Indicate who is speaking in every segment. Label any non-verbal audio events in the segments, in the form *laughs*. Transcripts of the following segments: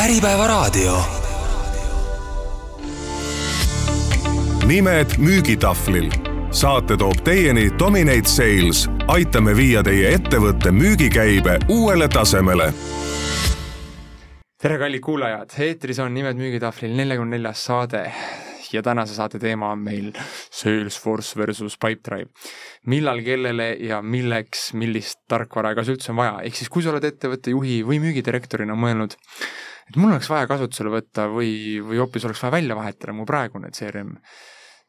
Speaker 1: Äripäevaraadio.
Speaker 2: nimed müügitahvlil. saate toob teieni Dominate Sales. aitame viia teie ettevõtte müügikäibe uuele tasemele
Speaker 3: tere, kallid kuulajad, eetris on Nimed müügitahvlil neljakümne neljas saade ja tänase saate teema on meil Salesforce versus Pipedrive. millal, kellele ja milleks, millist tarkvara, kas üldse on vaja, ehk siis kui sa oled ettevõtte juhi või müügidirektorina mõelnud, et mul oleks vaja kasutusele võtta või, või hoopis oleks vaja välja vahetada mu praegune CRM,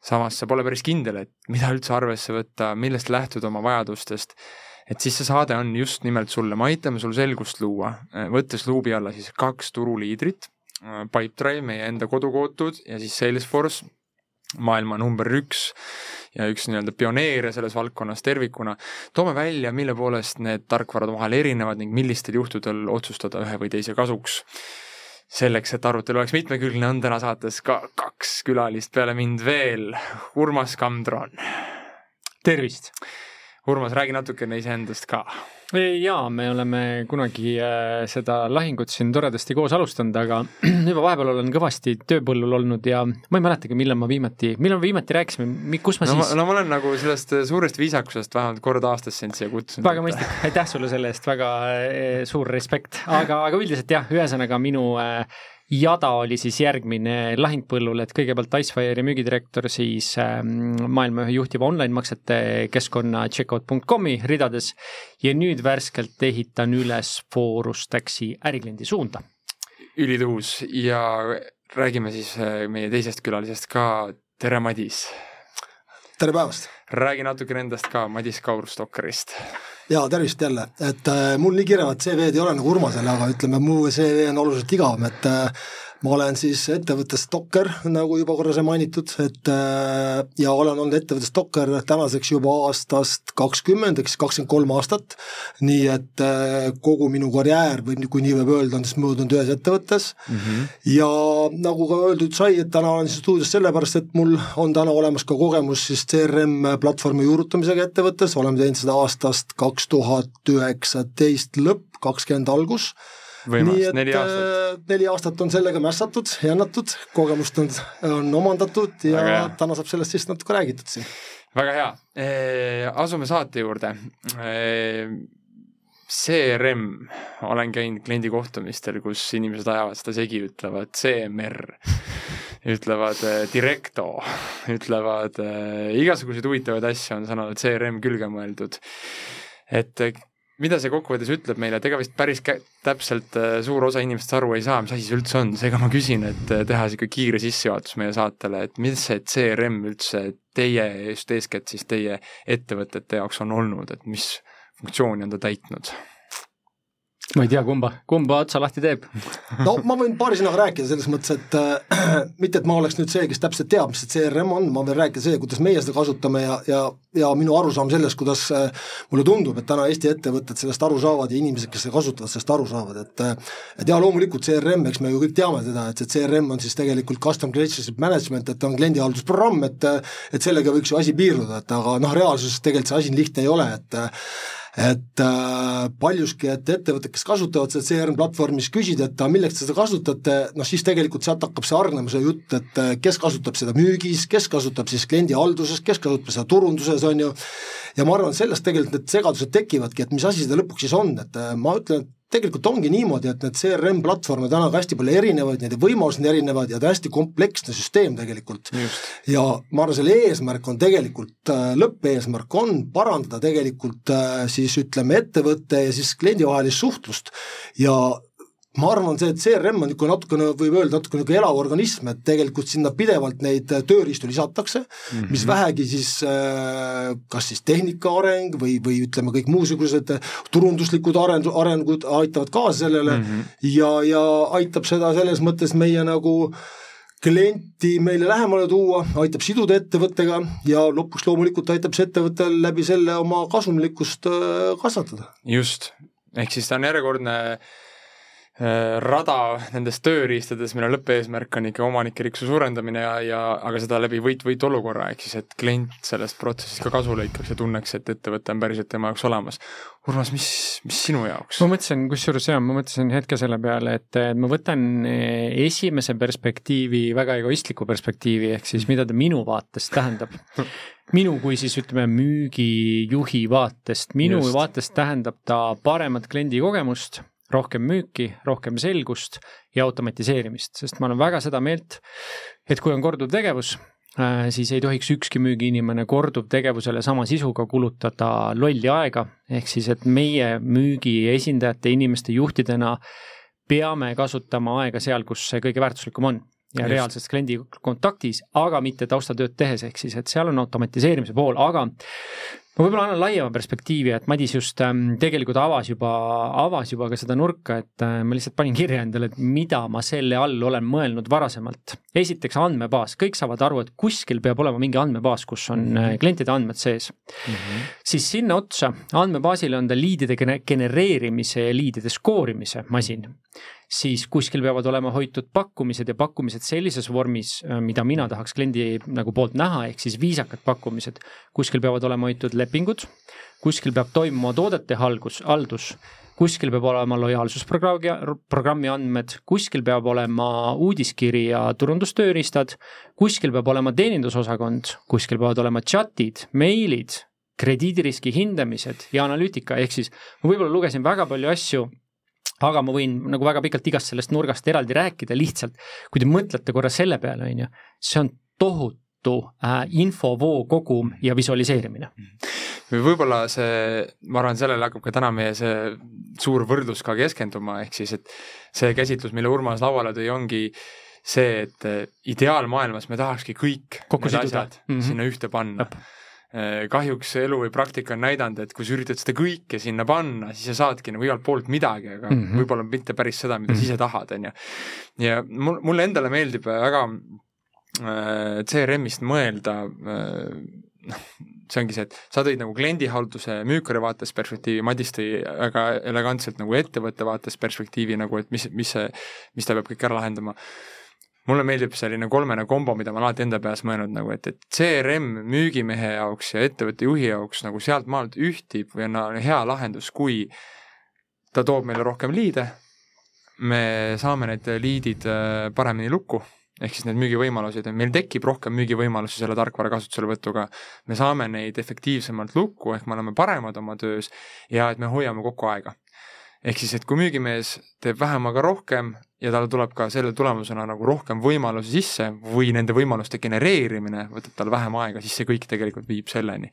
Speaker 3: samas sa pole päris kindel, et mida üldse arvesse võtta, millest lähtuda oma vajadustest. Et siis see saade on just nimelt sulle, me aitame sul selgust luua, võttes luubi alla siis kaks turuliidrit, Pipedrive, meie enda kodukootud ja siis Salesforce, maailma number üks ja üks nii-öelda pioneere selles valdkonnas tervikuna, toome välja, mille poolest need tarkvarad vahel erinevad ning millistel juhtudel otsustada ühe või teise kasuks. Selleks, et arutelu oleks mitmekülgne, on täna saates ka kaks külalist peale mind veel, Urmas Kamdron.
Speaker 4: tervist!
Speaker 3: Urmas, räägi natukene iseendast ka.
Speaker 4: jaa, me oleme kunagi äh, seda lahingut siin toredasti koos alustanud, aga *clears throat* juba vahepeal olen kõvasti tööpõllul olnud ja ma ei mäletagi, millal ma viimati, millal me viimati rääkisime, kus ma
Speaker 3: no,
Speaker 4: siis
Speaker 3: no ma olen nagu sellest suurest viisakusest vähemalt kord aastas sind siia kutsunud.
Speaker 4: väga mõistlik, aitäh sulle selle eest, väga äh, suur respekt, aga, aga üldiselt jah, ühesõnaga minu äh, jada oli siis järgmine lahing põllul, et kõigepealt Icefire'i müügidirektor siis ähm, maailma ühe juhtiva online-maksete keskkonna checkout.com'i ridades ja nüüd värskelt ehitan üles Forus Taxi ärikliendi suunda.
Speaker 3: ülitõus ja räägime siis äh, meie teisest külalisest ka, tere Madis!
Speaker 5: tere päevast!
Speaker 3: räägi natukene endast ka, Madis Kaur Stalkerist
Speaker 5: jaa, tervist jälle, et äh, mul nii kirevat CV-d ei ole nagu Urmasel, aga ütleme, mu CV on oluliselt igavam, et äh, ma olen siis ettevõttes Docker, nagu juba korra sai mainitud, et äh, ja olen olnud ettevõttes Docker tänaseks juba aastast kakskümmend, ehk siis kakskümmend kolm aastat, nii et äh, kogu minu karjäär või kui nii võib öelda, on siis möödunud ühes ettevõttes. Mm -hmm. ja nagu ka öeldud sai, et täna olen siin stuudios sellepärast, et mul on täna olemas ka kogemus siis CRM platvormi juurutamisega ettevõttes, oleme teinud seda aastast kaks tuhat üheksateist lõpp, kakskümmend algus
Speaker 3: võimas, neli aastat.
Speaker 5: Äh, neli aastat on sellega mässatud, jännatud, kogemust on, on omandatud ja täna saab sellest siis natuke räägitud siin.
Speaker 3: väga hea e,, asume saate juurde e,. CRM, olen käinud kliendi kohtumistel, kus inimesed ajavad seda segi, ütlevad CMR, ütlevad Directo, ütlevad igasuguseid huvitavaid asju on sõnale CRM külge mõeldud. et mida see kokkuvõttes ütleb meile, et ega vist päris täpselt äh, suur osa inimestest aru ei saa, mis asi see üldse on, seega ma küsin, et äh, teha niisugune kiire sissejuhatus meie saatele, et mis see CRM üldse teie, just eeskätt siis teie ettevõtete jaoks on olnud, et mis funktsiooni on ta täitnud?
Speaker 4: Ma ei tea, kumba, kumba otsa lahti teeb.
Speaker 5: No ma võin paari sõnaga rääkida selles mõttes, et äh, mitte, et ma oleks nüüd see, kes täpselt teab, mis see CRM on, ma võin rääkida see, kuidas meie seda kasutame ja, ja ja minu arusaam sellest, kuidas äh, mulle tundub, et täna Eesti ettevõtted sellest aru saavad ja inimesed, kes seda kasutavad, sellest aru saavad, et äh, et jaa, loomulikult CRM, eks me ju kõik teame seda, et see CRM on siis tegelikult custom relationship management, et ta on kliendihaldusprogramm, et et sellega võiks ju asi piirduda, et aga noh, reaalsuses tegelikult see asi lihtne ei ole, et et äh, paljuski, et ettevõtted, kes kasutavad seda CRM platvormi, siis küsida, et milleks te seda kasutate, noh siis tegelikult sealt hakkab see hargnema, see jutt, et äh, kes kasutab seda müügis, kes kasutab siis kliendihalduses, kes kasutab seda turunduses, on ju, ja ma arvan, sellest tegelikult need segadused tekivadki, et mis asi see lõpuks siis on, et äh, ma ütlen, et tegelikult ongi niimoodi, et need CRM platvorme täna ka hästi palju erinevaid, nende võimalused on erinevad ja ta hästi kompleksne süsteem tegelikult. ja ma arvan, selle eesmärk on tegelikult, äh, lõppeesmärk on parandada tegelikult äh, siis ütleme, ettevõtte ja siis kliendi vahelist suhtlust ja ma arvan, see, CRM on niisugune natukene, võib öelda natuke niisugune elav organism, et tegelikult sinna pidevalt neid tööriistu lisatakse mm, -hmm. mis vähegi siis äh, kas siis tehnika areng või, või ütleme, kõik muusugused turunduslikud areng, arengud aitavad kaasa sellele mm -hmm. ja, ja aitab seda selles mõttes meie nagu klienti meile lähemale tuua, aitab siduda ettevõttega ja lõpuks loomulikult aitab see ettevõttel läbi selle oma kasumlikkust äh, kasvatada.
Speaker 3: just, ehk siis ta on järjekordne Äh, rada nendes tööriistades, mille lõppeesmärk on ikka omanike rikkuse suurendamine ja, ja aga seda läbi võit-võit olukorra, ehk siis et klient sellest protsessist ka kasu lõikaks ja tunneks, et ettevõte on päriselt tema jaoks olemas. Urmas, mis, mis sinu jaoks?
Speaker 4: ma mõtlesin, kusjuures jaa, ma mõtlesin hetke selle peale, et ma võtan eh, esimese perspektiivi, väga egoistliku perspektiivi, ehk siis mida ta minu vaatest tähendab *laughs* minu kui siis ütleme müügijuhi vaatest, minu Just. vaatest tähendab ta paremat kliendikogemust rohkem müüki, rohkem selgust ja automatiseerimist, sest ma olen väga seda meelt, et kui on korduv tegevus, äh, siis ei tohiks ükski müügiinimene korduvtegevusele sama sisuga kulutada lolli aega, ehk siis, et meie müügi esindajate, inimeste juhtidena peame kasutama aega seal, kus see kõige väärtuslikum on ja Just. reaalses kliendi kontaktis, aga mitte taustatööd tehes, ehk siis, et seal on automatiseerimise pool, aga ma võib-olla annan laiema perspektiivi, et Madis just ähm, tegelikult avas juba, avas juba ka seda nurka, et äh, ma lihtsalt panin kirja endale, et mida ma selle all olen mõelnud varasemalt. esiteks andmebaas, kõik saavad aru, et kuskil peab olema mingi andmebaas, kus on äh, mhm. klientide andmed sees mm. -hmm. siis sinna otsa andmebaasile on ta liidide genereerimise ja liidide skoorimise masin siis kuskil peavad olema hoitud pakkumised ja pakkumised sellises vormis, äh, mida mina tahaks kliendi nagu poolt näha, ehk siis viisakad pakkumised. kuskil peavad olema hoitud lepingud, kuskil peab toimuma toodete halgus, haldus, kuskil peab olema lojaalsusprogrammi, programmi andmed, kuskil peab olema uudiskiri ja turundustööriistad, kuskil peab olema teenindusosakond, kuskil peavad olema chat'id, meilid, krediidiriski hindamised ja analüütika, ehk siis ma võib-olla lugesin väga palju asju aga ma võin nagu väga pikalt igast sellest nurgast eraldi rääkida, lihtsalt kui te mõtlete korra selle peale, on ju, see on tohutu äh, infovoo kogum ja visualiseerimine.
Speaker 3: võib-olla see, ma arvan, sellele hakkab ka täna meie see suur võrdlus ka keskenduma, ehk siis, et see käsitlus, mille Urmas lauale tõi, ongi see, et ideaalmaailmas me tahakski kõik
Speaker 4: Kokku siduda.
Speaker 3: mm -hmm. sinna ühte panna Äh, kahjuks elu või praktika on näidanud, et kui sa üritad seda kõike sinna panna, siis sa saadki nagu igalt poolt midagi, aga mm -hmm. võib-olla mitte päris seda, mida mm -hmm. sa ise tahad, on ju. ja mul, mulle endale meeldib väga äh, CRM-ist mõelda äh, noh, see ongi see, et sa tõid nagu kliendihalduse müükari vaates perspektiivi, Madis tõi väga elegantselt nagu ettevõtte vaates perspektiivi nagu, et mis, mis see, mis ta peab kõik ära lahendama mulle meeldib selline kolmene kombo, mida ma olen alati enda peas mõelnud nagu, et, et CRM müügimehe jaoks ja ettevõtte juhi jaoks nagu sealtmaalt ühtib või on hea lahendus, kui ta toob meile rohkem liide, me saame need liidid äh, paremini lukku, ehk siis need müügivõimalused, meil tekib rohkem müügivõimalusi selle tarkvara kasutuselevõtuga, me saame neid efektiivsemalt lukku, ehk me oleme paremad oma töös ja et me hoiame kokku aega ehk siis, et kui müügimees teeb vähemaga rohkem ja tal tuleb ka selle tulemusena nagu rohkem võimalusi sisse või nende võimaluste genereerimine võtab tal vähem aega, siis see kõik tegelikult viib selleni.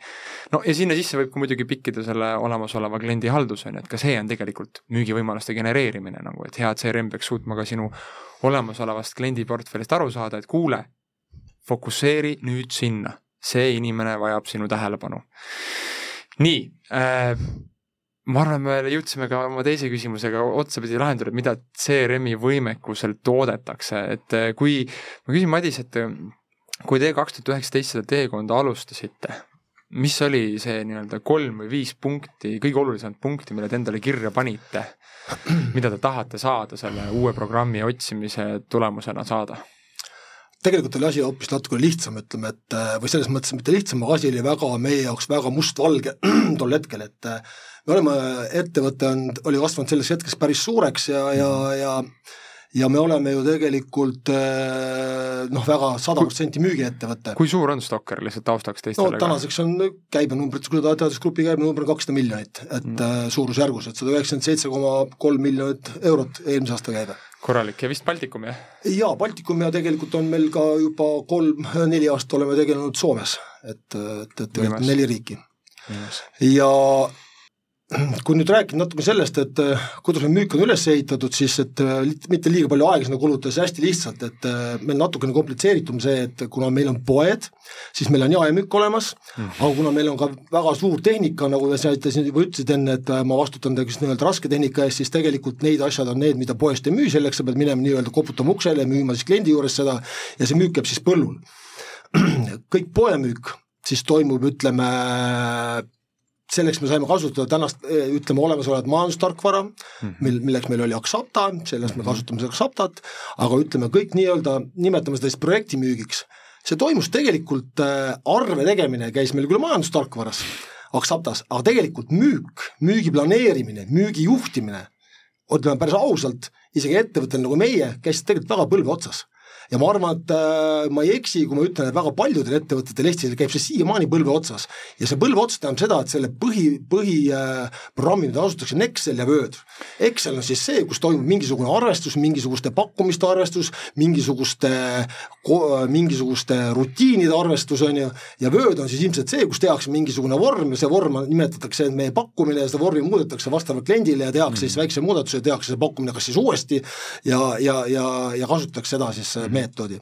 Speaker 3: no ja sinna sisse võib ka muidugi pikkida selle olemasoleva kliendi haldus, on ju, et ka see on tegelikult müügivõimaluste genereerimine nagu, et hea CRM peaks suutma ka sinu olemasolevast kliendiportfellist aru saada, et kuule, fokusseeri nüüd sinna, see inimene vajab sinu tähelepanu. nii äh,, ma arvan, me jõudsime ka oma teise küsimusega otsapidi lahendada, mida CRM-i võimekusel toodetakse, et eh, kui, ma küsin Madis, et eh, kui te kaks tuhat üheksateist seda teekonda alustasite, mis oli see nii-öelda kolm või viis punkti, kõige olulisemat punkti, mille te endale kirja panite, mida te tahate saada selle uue programmi otsimise tulemusena saada?
Speaker 5: tegelikult oli asi hoopis natukene lihtsam, ütleme, et eh, või selles mõttes mitte lihtsam, aga asi oli väga meie jaoks väga mustvalge *clears throat* tol hetkel, et me oleme, ettevõte on, oli kasvanud selleks hetkeks päris suureks ja, ja, ja ja me oleme ju tegelikult eh, noh, väga sada protsenti müügiettevõte.
Speaker 3: kui suur on Stokker lihtsalt taustaks teistele?
Speaker 5: no tänaseks on käibenumbrid, kui ta teadusgrupi käibenumber on kakssada miljonit, et mm. Eh, suurusjärgus, et sada üheksakümmend seitse koma kolm miljonit eurot eelmise aasta käibe.
Speaker 3: korralik ja vist Baltikum, jah?
Speaker 5: jaa, Baltikum ja tegelikult on meil ka juba kolm-neli aastat oleme tegelenud Soomes, et, et, et tegelikult neli riiki. ja kui nüüd rääkida natuke sellest, et äh, kuidas meil müük on üles ehitatud, siis et äh, mitte liiga palju aega sinna kulutada, see hästi lihtsalt, et äh, meil natukene komplitseeritum see, et kuna meil on poed, siis meil on jaemüük olemas mm., aga kuna meil on ka väga suur tehnika, nagu sa juba ütlesid enne, et ma vastutan just nimelt raske tehnika eest, siis tegelikult need asjad on need, mida poest ei müü, selleks sa pead minema nii-öelda koputama uksele, müüma siis kliendi juures seda ja see müük jääb siis põllul. *clears throat* kõik poemüük siis toimub, ütleme selleks me saime kasutada tänast, ütleme, olemasolevat majandustarkvara mm, -hmm. mil, milleks meil oli Axapta, sellest me kasutame seda Axaptat, aga ütleme, kõik nii-öelda, nimetame seda siis projektimüügiks, see toimus tegelikult äh,, arve tegemine käis meil küll majandustarkvaras, Axaptas, aga tegelikult müük, müügi planeerimine, müügi juhtimine, ütleme päris ausalt, isegi ettevõttel nagu meie, käis tegelikult väga põlve otsas ja ma arvan, et äh, ma ei eksi, kui ma ütlen, et väga paljudel ettevõtetel Eestis käib see siiamaani põlve otsas. ja see põlve ots tähendab seda, et selle põhi, põhiprogrammi, mida kasutatakse, on Excel ja Word. Excel on siis see, kus toimub mingisugune arvestus, mingisuguste pakkumiste arvestus, mingisuguste, mingisuguste rutiinide arvestus, on ju, ja Word on siis ilmselt see, kus tehakse mingisugune vorm ja see vorm nimetatakse meie pakkumine ja seda vormi muudetakse vastavalt kliendile ja tehakse siis väikse muudatuse ja tehakse see pakkumine kas siis uuesti ja, ja, ja, ja kasutatakse seda siis mm meetodi.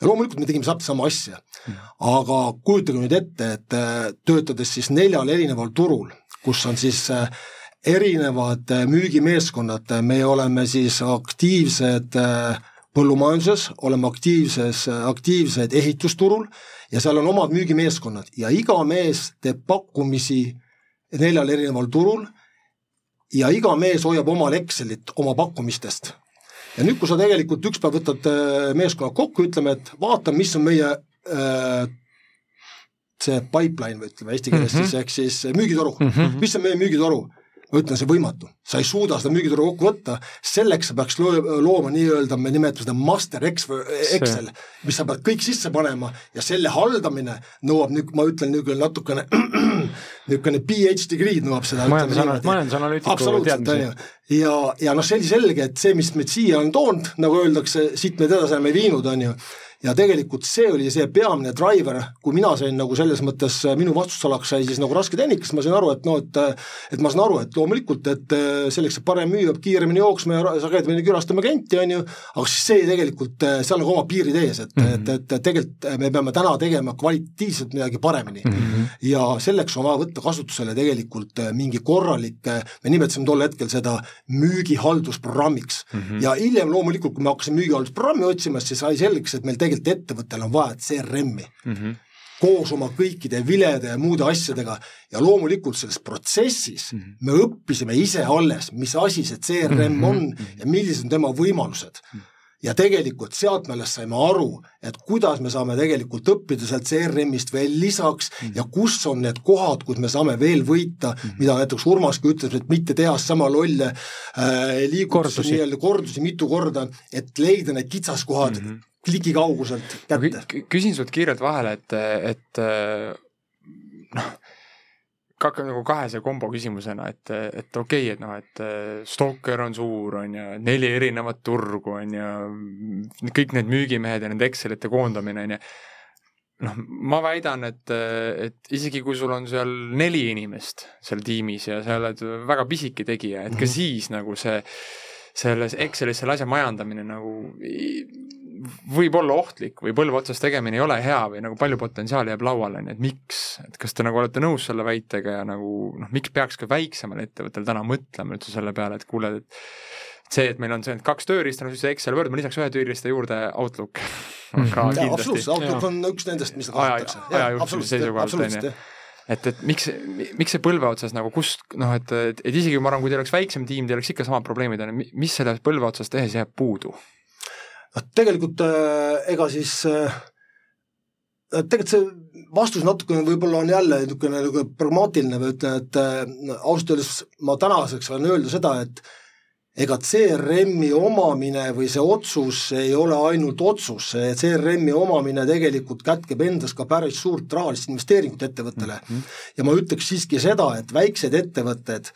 Speaker 5: ja loomulikult me tegime täpselt sama asja, aga kujutage nüüd ette, et äh, töötades siis neljal erineval turul, kus on siis äh, erinevad äh, müügimeeskonnad, me oleme siis aktiivsed põllumajanduses, oleme aktiivses, aktiivsed ehitusturul ja seal on omad müügimeeskonnad. Ja iga mees teeb pakkumisi neljal erineval turul ja iga mees hoiab omal Excelit oma pakkumistest ja nüüd, kui sa tegelikult üks päev võtad äh, meeskonna kokku, ütleme, et vaata, mis on meie äh, see pipeline või ütleme eesti keeles mm -hmm. siis, ehk siis müügitoru mm, -hmm. mis on meie müügitoru? ma ütlen, see võimatu, sa ei suuda seda müügitoru kokku võtta, selleks sa peaks loo-, looma nii-öelda, me nimetame seda master Excel, mis sa pead kõik sisse panema ja selle haldamine nõuab nüüd, ma ütlen nüüd küll natukene *clears throat* niisugune PhD degree nõuab seda.
Speaker 4: majandusanalüütiku teadmisi.
Speaker 5: ja, ja noh, see oli selge, et see, mis meid siia on toonud, nagu öeldakse, siit meid edasi oleme viinud, on ju ja tegelikult see oli see peamine driver, kui mina sain nagu selles mõttes, äh, minu vastutusalaks sai siis nagu rasketehnikas, ma sain aru, et noh, et äh, et ma saan aru, et loomulikult, et äh, selleks, et parem müüa, peab kiiremini jooksma ja sagedamini külastama klienti, on ju, aga siis see tegelikult, seal on nagu oma piirid ees, et mm, -hmm. et, et tegelikult me peame täna tegema kvalitatiivselt midagi paremini mm. -hmm. ja selleks on vaja võtta kasutusele tegelikult mingi korralik, me nimetasime tol hetkel seda müügihaldusprogrammiks mm. -hmm. ja hiljem loomulikult, kui me hakkasime müügihaldusprogrammi otsima, siis sai selgeks, et meil tegelikult ettevõttel on vaja CRM-i mm. -hmm koos oma kõikide vilede ja muude asjadega ja loomulikult selles protsessis mm -hmm. me õppisime ise alles, mis asi see CRM mm -hmm. on mhm. ja millised on tema võimalused mm. -hmm ja tegelikult sealt me alles saime aru, et kuidas me saame tegelikult õppida sealt CRM-ist veel lisaks mm. ja kus on need kohad, kus me saame veel võita mm., mida näiteks Urmaski ütles, et mitte teha sama lolle äh, liigutusi, nii-öelda kordusi mitu korda, et leida need kitsaskohad mm -hmm. Kliki kauguselt kätte.
Speaker 3: küsin sult kiirelt vahele, et, et noh ka nagu kahese kombo küsimusena, et, et okei okay,, et noh, et äh, Stalker on suur, on ju, neli erinevat turgu, on ju, kõik need müügimehed ja nende Excelite koondamine, on ju, noh, ma väidan, et, et isegi kui sul on seal neli inimest seal tiimis ja sa oled väga pisike tegija, et ka mm -hmm. siis nagu see, selles Excelis selle asja majandamine nagu võib olla ohtlik või põlve otsas tegemine ei ole hea või nagu palju potentsiaali jääb lauale, nii et miks, et kas te nagu olete nõus selle väitega ja nagu noh, miks peaks ka väiksemal ettevõttel täna mõtlema üldse selle peale, et kuule, et see, et meil on see, et kaks tööriista, no siis Excel, Word, ma lisaks ühe tööriista juurde Outlook.
Speaker 5: On ka kindlasti. absoluutselt, Outlook on üks nendest, mis kasutatakse.
Speaker 3: ajajuhtimise seisukohalt, on ju. et, et miks, miks see põlve otsas nagu kust noh, et, et, et isegi ma arvan, kui teil oleks väiksem tiim, teil oleks ikka samad probleemid, on ju, mis selles põlve otsas tehes jääb puudu?
Speaker 5: Tegelikult äh, ega siis äh, tegelikult see vastus natukene võib-olla on jälle niisugune nagu pragmaatiline või ütlen, et äh, ausalt öeldes ma tänaseks olen öelda seda, et ega CRM-i omamine või see otsus ei ole ainult otsus, see CRM-i omamine tegelikult kätkeb endas ka päris suurt rahalist investeeringut ettevõttele mm. -hmm. ja ma ütleks siiski seda, et väiksed ettevõtted,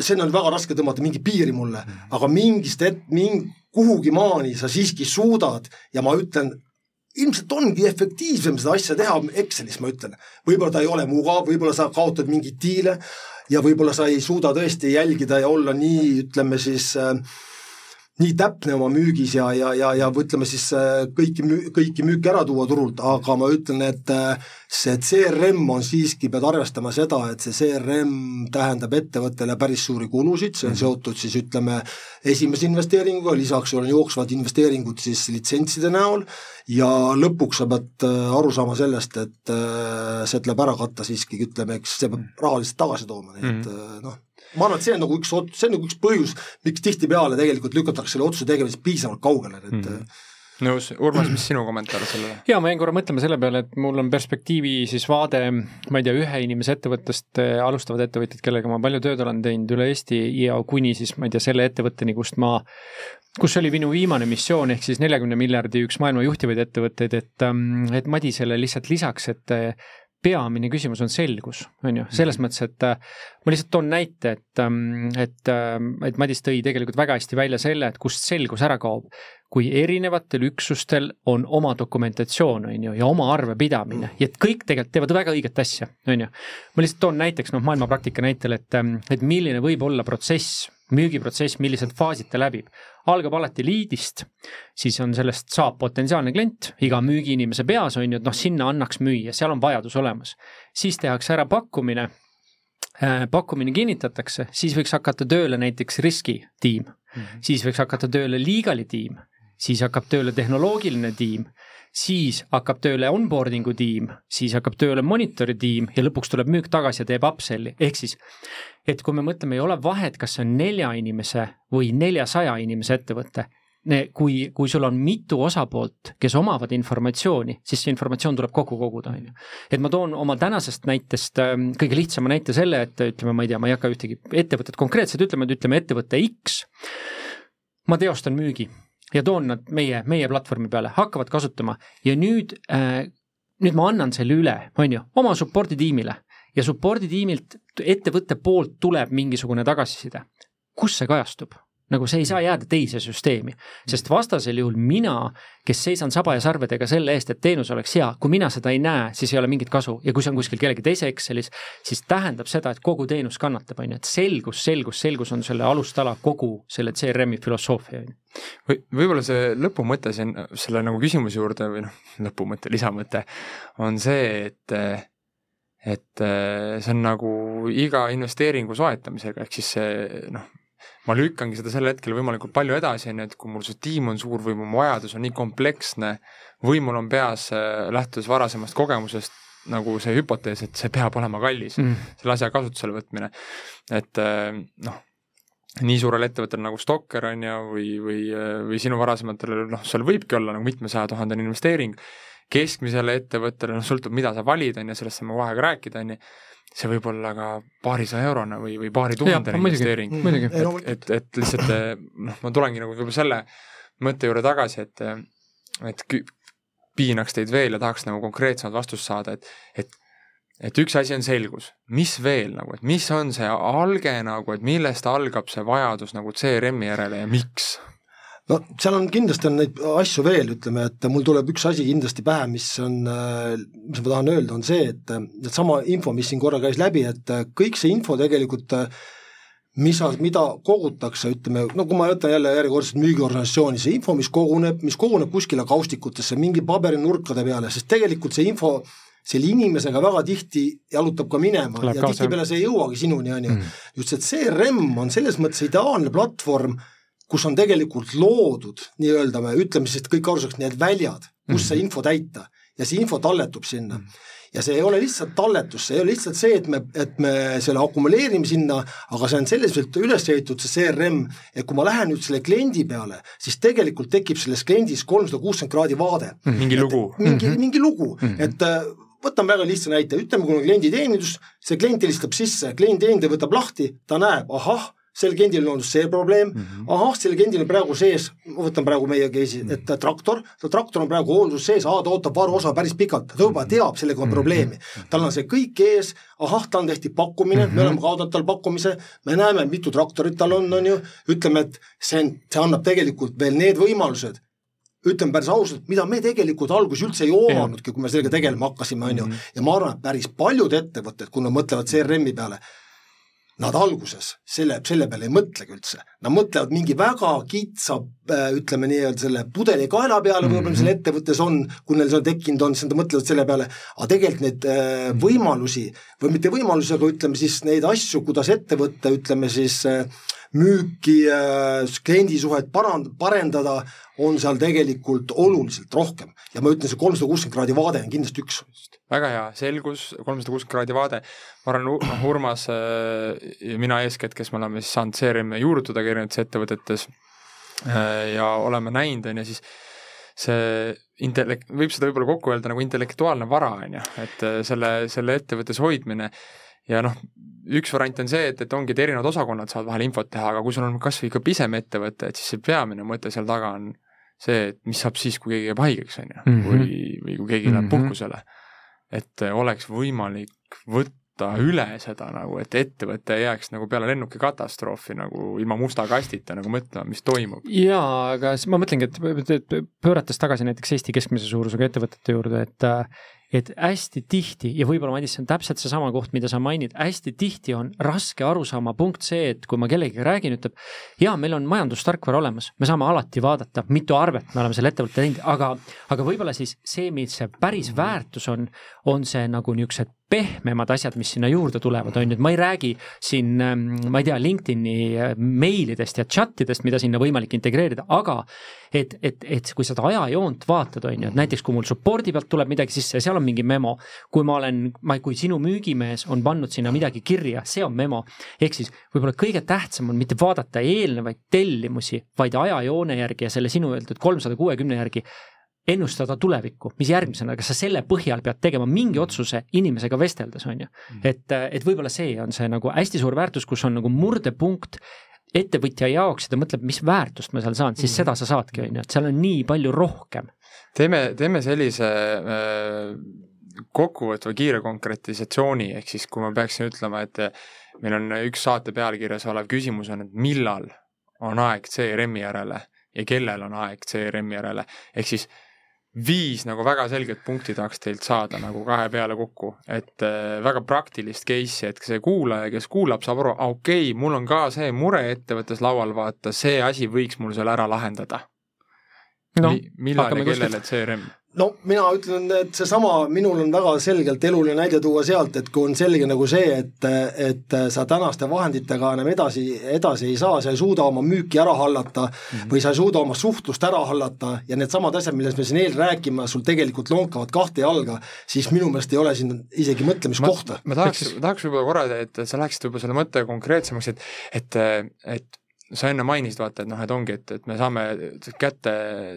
Speaker 5: see on väga raske tõmmata mingi piiri mulle aga mingist et-, mingi kuhugi maani sa siiski suudad ja ma ütlen, ilmselt ongi efektiivsem seda asja teha Excelis, ma ütlen. võib-olla ta ei ole mugav, võib-olla sa kaotad mingeid diile ja võib-olla sa ei suuda tõesti jälgida ja olla nii, ütleme siis äh, nii täpne oma müügis ja, ja, ja, ja ütleme siis äh, kõiki, kõiki müüke ära tuua turult, aga ma ütlen, et äh, see CRM on siiski, pead arvestama seda, et see CRM tähendab ettevõttele päris suuri kulusid, see on mhm. seotud siis ütleme, esimese investeeringuga, lisaks on jooksvad investeeringud siis litsentside näol ja lõpuks sa pead äh, aru saama sellest, et see tuleb ära katta siiski, ütleme, eks see peab rahaliselt tagasi tooma, nii et mm. noh ma arvan, et see on nagu üks, see on nagu üks põhjus, miks tihtipeale tegelikult lükatakse selle otsuse tegemisest piisavalt kaugele, et mm.
Speaker 3: nõus, Urmas, mis sinu kommentaar sellele?
Speaker 4: jaa, ma jäin korra mõtlema selle peale, et mul on perspektiivi siis vaade, ma ei tea, ühe inimese ettevõttest, eh, alustavad ettevõtjad, kellega ma palju tööd olen teinud üle Eesti ja kuni siis ma ei tea, selle ettevõtteni, kust ma kus oli minu viimane missioon, ehk siis neljakümne miljardi üks maailma juhtivaid ettevõtteid, et, ähm, et Madisele lihtsalt lisaks, et peamine küsimus on selgus, on ju, selles mhm. mõttes, et äh, ma lihtsalt toon näite, et, ähm, et, ähm, et Madis tõi tegelikult väga hästi välja selle, et kust selgus ära kaob. kui erinevatel üksustel on oma dokumentatsioon, on ju, ja oma arvepidamine ja et kõik tegelikult teevad väga õiget asja, on ju. ma lihtsalt toon näiteks noh, maailmapraktika näitel, et, ähm, et milline võib olla protsess müügiprotsess, millised faasid ta läbib. Algab alati liidist, siis on sellest saab potentsiaalne klient, iga müügiinimese peas on ju, et noh, sinna annaks müüa, seal on vajadus olemas. siis tehakse ära pakkumine äh,, pakkumine kinnitatakse, siis võiks hakata tööle näiteks riskitiim mm, -hmm. siis võiks hakata tööle legally tiim, siis hakkab tööle tehnoloogiline tiim siis hakkab tööle onboarding'u tiim, siis hakkab tööle monitor'i tiim ja lõpuks tuleb müük tagasi ja teeb upsell'i, ehk siis et kui me mõtleme, ei ole vahet, kas see on nelja inimese või neljasaja inimese ettevõte, kui, kui sul on mitu osapoolt, kes omavad informatsiooni, siis see informatsioon tuleb kokku koguda, on ju. et ma toon oma tänasest näitest ähm, kõige lihtsama näite selle, et ütleme, ma ei tea, ma ei hakka ühtegi ettevõtet konkreetselt ütlema, et ütleme ettevõte X, ma teostan müügi ja toon nad meie, meie platvormi peale, hakkavad kasutama ja nüüd äh,, nüüd ma annan selle üle, on ju, oma support'i tiimile ja support'i tiimilt, ettevõtte poolt tuleb mingisugune tagasiside. kus see kajastub? Nagu see ei saa jääda teise süsteemi, sest vastasel juhul mina, kes seisan saba ja sarvedega selle eest, et teenus oleks hea, kui mina seda ei näe, siis ei ole mingit kasu. Ja kui see on kuskil kellegi teise Excelis, siis tähendab seda, et kogu teenus kannatab, on ju, et selgus, selgus, selgus on selle alustala kogu selle CRM-i filosoofia, on ju.
Speaker 3: Või võib-olla see lõpumõte siin selle nagu küsimuse juurde või noh, lõpumõte, lisamõte on see, et et see on nagu iga investeeringu soetamisega, ehk siis see noh, ma lükkangi seda sel hetkel võimalikult palju edasi, on ju, et kui mul see tiim on suur või mu vajadus on nii kompleksne või mul on peas, äh, lähtudes varasemast kogemusest, nagu see hüpotees, et see peab olema kallis mm., selle asja kasutusele võtmine. et äh, noh, nii suurel ettevõttel nagu Stokker on ju, või, või, äh, või sinu varasematel, noh, seal võibki olla nagu mitmesaja tuhandene investeering, keskmisele ettevõttele, noh, sõltub, mida sa valid, on ju, sellest saame kohe ka rääkida, on ju see võib olla ka paarisaja eurone või, või paari tuhandene investeering. et, et, et lihtsalt noh, ma tulengi nagu võib-olla selle mõtte juurde tagasi, et, et piinaks teid veel ja tahaks nagu konkreetsemat vastust saada, et, et et üks asi on selgus, mis veel nagu, et mis on see alge nagu, et millest algab see vajadus nagu CRM-i järele ja miks?
Speaker 5: No seal on kindlasti on neid asju veel, ütleme, et mul tuleb üks asi kindlasti pähe, mis on, mis ma tahan öelda, on see, et seesama info, mis siin korra käis läbi, et kõik see info tegelikult mis, mida kogutakse, ütleme, no kui ma võtan jälle järjekordselt müügiorganisatsiooni, see info, mis koguneb, mis koguneb kuskile kaustikutesse, mingi paberinurkade peale, sest tegelikult see info selle inimesega väga tihti jalutab ka minema Läheb ja tihtipeale see ei jõuagi sinuni, on ju. Mm. just see CRM on selles mõttes ideaalne platvorm kus on tegelikult loodud nii-öelda, me ütleme siis, et kõik aru saaks, need väljad, kus -hmm. see info täita ja see info talletub sinna. -hmm ja see ei ole lihtsalt talletus, see ei ole lihtsalt see, et me, et me selle akumuleerime sinna, aga see on selliselt üles ehitatud, see CRM, et kui ma lähen nüüd selle kliendi peale, siis tegelikult tekib selles kliendis kolmsada kuuskümmend kraadi vaade.
Speaker 3: Mhm. mingi lugu.
Speaker 5: mingi mm, -hmm. mingi lugu mm, -hmm. et äh, võtame väga lihtsa näite, ütleme, kui on klienditeenindus, see klient helistab sisse, klienditeenindaja võtab lahti, ta näeb, ahah sel kliendil on see probleem mm, -hmm. ahah, sellel kliendil on praegu sees, ma võtan praegu meie case'i, mhm. et traktor, traktor on praegu hooldus sees, aa, ta ootab varuosa päris pikalt, ta juba teab sellega on mm -hmm. probleemi. tal on see kõik ees, ahah, tal tehti pakkumine mm, -hmm. me oleme kaotanud tal pakkumise, me näeme, mitu traktorit tal on, on ju, ütleme, et see on, see annab tegelikult veel need võimalused, ütleme päris ausalt, mida me tegelikult alguses üldse ei oomanudki, kui me sellega tegelema hakkasime, on ju, mhm. ja ma arvan, et päris paljud ettevõtted, kui nad mõtlevad CRM-i peale, nad alguses selle, selle peale ei mõtlegi üldse. Nad mõtlevad mingi väga kitsa, äh, ütleme nii-öelda selle pudelikaela peale võib-olla, mis seal mhm. ettevõttes on, kui neil see on tekkinud on, siis nad mõtlevad selle peale, aga tegelikult neid äh, mhm. võimalusi või mitte võimalusi, aga ütleme siis neid asju, kuidas ettevõtte, ütleme siis äh, müüki, kliendisuhet parand-, parendada, on seal tegelikult oluliselt rohkem. Ja ma ütlen, see kolmsada kuuskümmend kraadi vaade on kindlasti üks.
Speaker 3: väga hea, selgus, kolmsada kuuskümmend kraadi vaade, ma arvan, noh, Urmas äh, ja mina eeskätt, kes me oleme siis saanud CRM-i juurutada ka erinevates ettevõtetes äh, ja oleme näinud, on ju, siis see intellekt, võib seda võib-olla kokku öelda nagu intellektuaalne vara, on ju, et äh, selle, selle ettevõttes hoidmine ja noh, üks variant on see, et, et ongi, et erinevad osakonnad saavad vahel infot teha, aga kui sul on kas või ikka pisem ettevõte, et siis see peamine mõte seal taga on see, et mis saab siis, kui keegi jääb haigeks, on ju, mhm. või, või kui keegi läheb mm -hmm. puhkusele. et oleks võimalik võtta üle seda nagu, et ettevõte ei jääks nagu peale lennuki katastroofi nagu ilma musta kastita nagu mõtlema, mis toimub.
Speaker 4: jaa, aga ma mõtlengi, et, et pöörates tagasi näiteks Eesti keskmise suurusega ettevõtete juurde, et et hästi tihti ja võib-olla Madis, see on täpselt seesama koht, mida sa mainid, hästi tihti on raske aru saama punkt see, et kui ma kellegagi räägin, ütleb jaa, meil on majandustarkvara olemas, me saame alati vaadata, mitu arvet me oleme selle ettevõtte teinud, aga, aga võib-olla siis see, mis see päris väärtus on, on see nagu niisugused pehmemad asjad, mis sinna juurde tulevad, on ju, et ma ei räägi siin, ähm, ma ei tea, LinkedIni äh, meilidest ja chat idest, mida sinna võimalik integreerida, aga et, et, et kui seda ajajoont vaatad, on ju, et näiteks kui mul support'i pealt tuleb midagi sisse ja seal on mingi memo, kui ma olen, ma, kui sinu müügimees on pannud sinna midagi kirja, see on memo. ehk siis võib-olla kõige tähtsam on mitte vaadata eelnevaid tellimusi, vaid ajajoone järgi ja selle sinu öeldud kolmsada kuuekümne järgi ennustada tulevikku, mis järgmisena, kas sa selle põhjal pead tegema mingi otsuse inimesega vesteldes, on ju. Mm. et, et võib-olla see on see nagu hästi suur väärtus, kus on nagu murdepunkt ettevõtja jaoks ja ta mõtleb, mis väärtust ma seal saan, siis mm. seda sa saadki, on ju, et seal on nii palju rohkem.
Speaker 3: teeme, teeme sellise äh, kokkuvõtva kiire konkretisatsiooni, ehk siis kui ma peaksin ütlema, et meil on üks saate pealkirjas olev küsimus on, et millal on aeg CRM-i järele ja kellel on aeg CRM-i järele, ehk siis viis nagu väga selget punkti tahaks teilt saada nagu kahe peale kokku, et äh, väga praktilist case'i, et see kuulaja, kes kuulab, saab aru, okei okay,, mul on ka see mure ettevõttes laual, vaata, see asi võiks mul seal ära lahendada no, Mi. millal ja kellele CRM?
Speaker 5: No mina ütlen, et seesama, minul on väga selgelt eluline näide tuua sealt, et kui on selge nagu see, et, et sa tänaste vahenditega enam edasi, edasi ei saa, sa ei suuda oma müüki ära hallata mm -hmm. või sa ei suuda oma suhtlust ära hallata ja needsamad asjad, millest me siin eel räägime, sul tegelikult lonkavad kahte jalga, siis minu meelest ei ole siin isegi mõtlemiskohta.
Speaker 3: ma, ma tahaks, tahaks võib-olla korra, et sa läheksid võib-olla selle mõtte konkreetsemaks, et, et, et sa enne mainisid, vaata, et noh, et ongi, et, et me saame kätte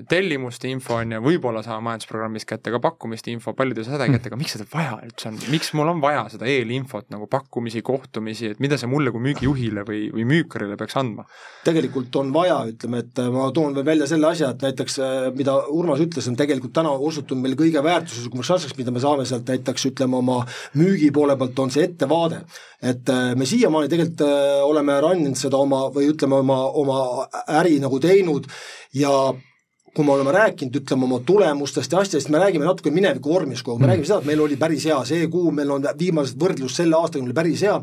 Speaker 3: tellimuste info, on ju, võib-olla saame majandusprogrammist kätte ka pakkumiste info, paljudel seda ei kätte, aga miks seda vaja üldse on, miks mul on vaja seda eelinfot nagu pakkumisi, kohtumisi, et mida see mulle kui müügijuhile või, või müükarile peaks andma?
Speaker 5: tegelikult on vaja, ütleme, et ma toon veel välja selle asja, et näiteks mida Urmas ütles, on tegelikult täna osutunud meil kõige väärtuslikumaks asjaks, mida me saame sealt näiteks ütleme oma müügi poole pealt, on see ettevaade. et me siiamaani tegelikult oleme run inud seda oma või ütleme, oma, oma äri nagu teinud ja kui me oleme rääkinud, ütleme oma tulemustest ja asjadest, me räägime natuke mineviku vormis kogu aeg, me mm. räägime seda, et meil oli päris hea see kuu, meil on viimased võrdlus selle aastaga oli päris hea,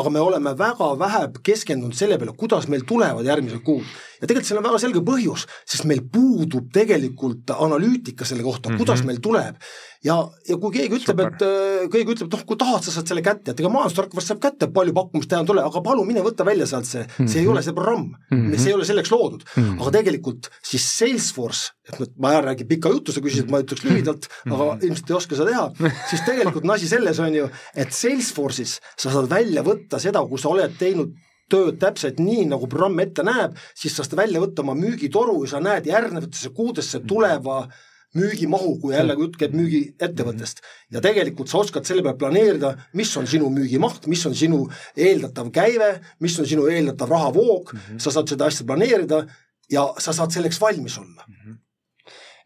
Speaker 5: aga me oleme väga vähe keskendunud selle peale, kuidas meil tulevad järgmised kuud. ja tegelikult seal on väga selge põhjus, sest meil puudub tegelikult analüütika selle kohta mm, -hmm. kuidas meil tuleb ja, ja kui keegi ütleb, et äh, keegi ütleb, et noh, kui tahad, sa saad selle kätte, et ega majandustarkvast saab kätte, palju pakkumist teha tule, aga palun mine võta välja sealt see mm, -hmm. see ei ole see programm mm, -hmm. see ei ole selleks loodud mm, -hmm. aga tegelikult siis Salesforce, et nüüd ma ei räägi pika jutu, sa küsisid, ma ütleks lühidalt mm, -hmm. aga ilmselt ei oska seda teha, siis tegelikult on asi selles, on ju, et Salesforce'is sa saad välja võtta seda, kui sa oled teinud tööd täpselt nii, nagu programm ette näeb, siis sa saad välja võtta oma müügitoru ja sa näed järgnevatesse kuudesse tuleva mm -hmm müügimahu, kui jällegi jutt käib müügiettevõttest. ja tegelikult sa oskad selle peale planeerida, mis on sinu müügimaht, mis on sinu eeldatav käive, mis on sinu eeldatav rahavoog mm, -hmm. sa saad seda asja planeerida ja sa saad selleks valmis olla mm. -hmm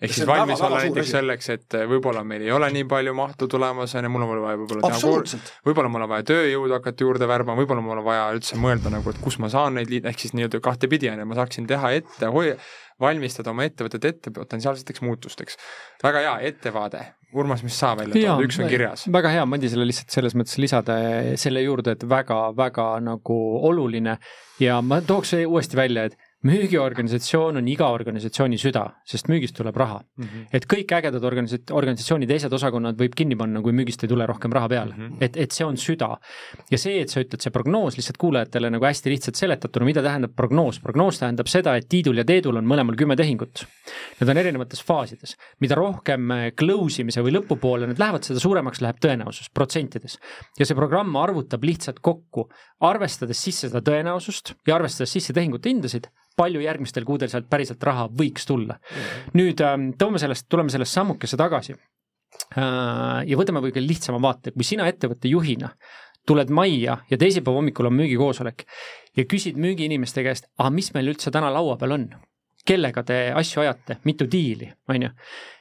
Speaker 3: ehk siis valmis olla näiteks selleks, et võib-olla meil ei ole nii palju mahtu tulemas, on ju, mul on vaja võib-olla teha võib-olla mul on vaja tööjõudu hakata juurde värbama, võib-olla mul on vaja üldse mõelda nagu, et kus ma saan neid liit-, ehk siis nii-öelda kahtepidi, on ju, ma saaksin teha ette, hoi-, valmistada oma ettevõtet ette potentsiaalseteks muutusteks. väga hea ettevaade, Urmas, mis sa välja tood, üks on kirjas.
Speaker 4: väga hea Madisele lihtsalt selles mõttes lisada selle juurde, et väga-väga nagu oluline. Ja ma tooks uuesti välja, et müügiorganisatsioon on iga organisatsiooni süda, sest müügist tuleb raha mm. -hmm. et kõik ägedad organisa-, organisatsiooni teised osakonnad võib kinni panna, kui müügist ei tule rohkem raha peale mm. -hmm. et, et see on süda. ja see, et sa ütled, see prognoos lihtsalt kuulajatele nagu hästi lihtsalt seletatuna, mida tähendab prognoos, prognoos tähendab seda, et Tiidul ja Teedul on mõlemal kümme tehingut. Need on erinevates faasides, mida rohkem äh, close imise või lõpupoole need lähevad, seda suuremaks läheb tõenäosus protsentides. ja see programm arvutab lihtsalt kokku, arvestades sisse seda tõenäosust ja arvestades sisse tehingute hindasid palju järgmistel kuudel sealt päriselt raha võiks tulla. nüüd ähm, toome sellest, tuleme sellest sammukese tagasi. Äh, ja võtame võib-olla lihtsama vaate, kui sina ettevõtte juhina tuled majja ja teisipäeva hommikul on müügikoosolek ja küsid müügiinimeste käest, aga mis meil üldse täna laua peal on? kellega te asju ajate, mitu diili, on ju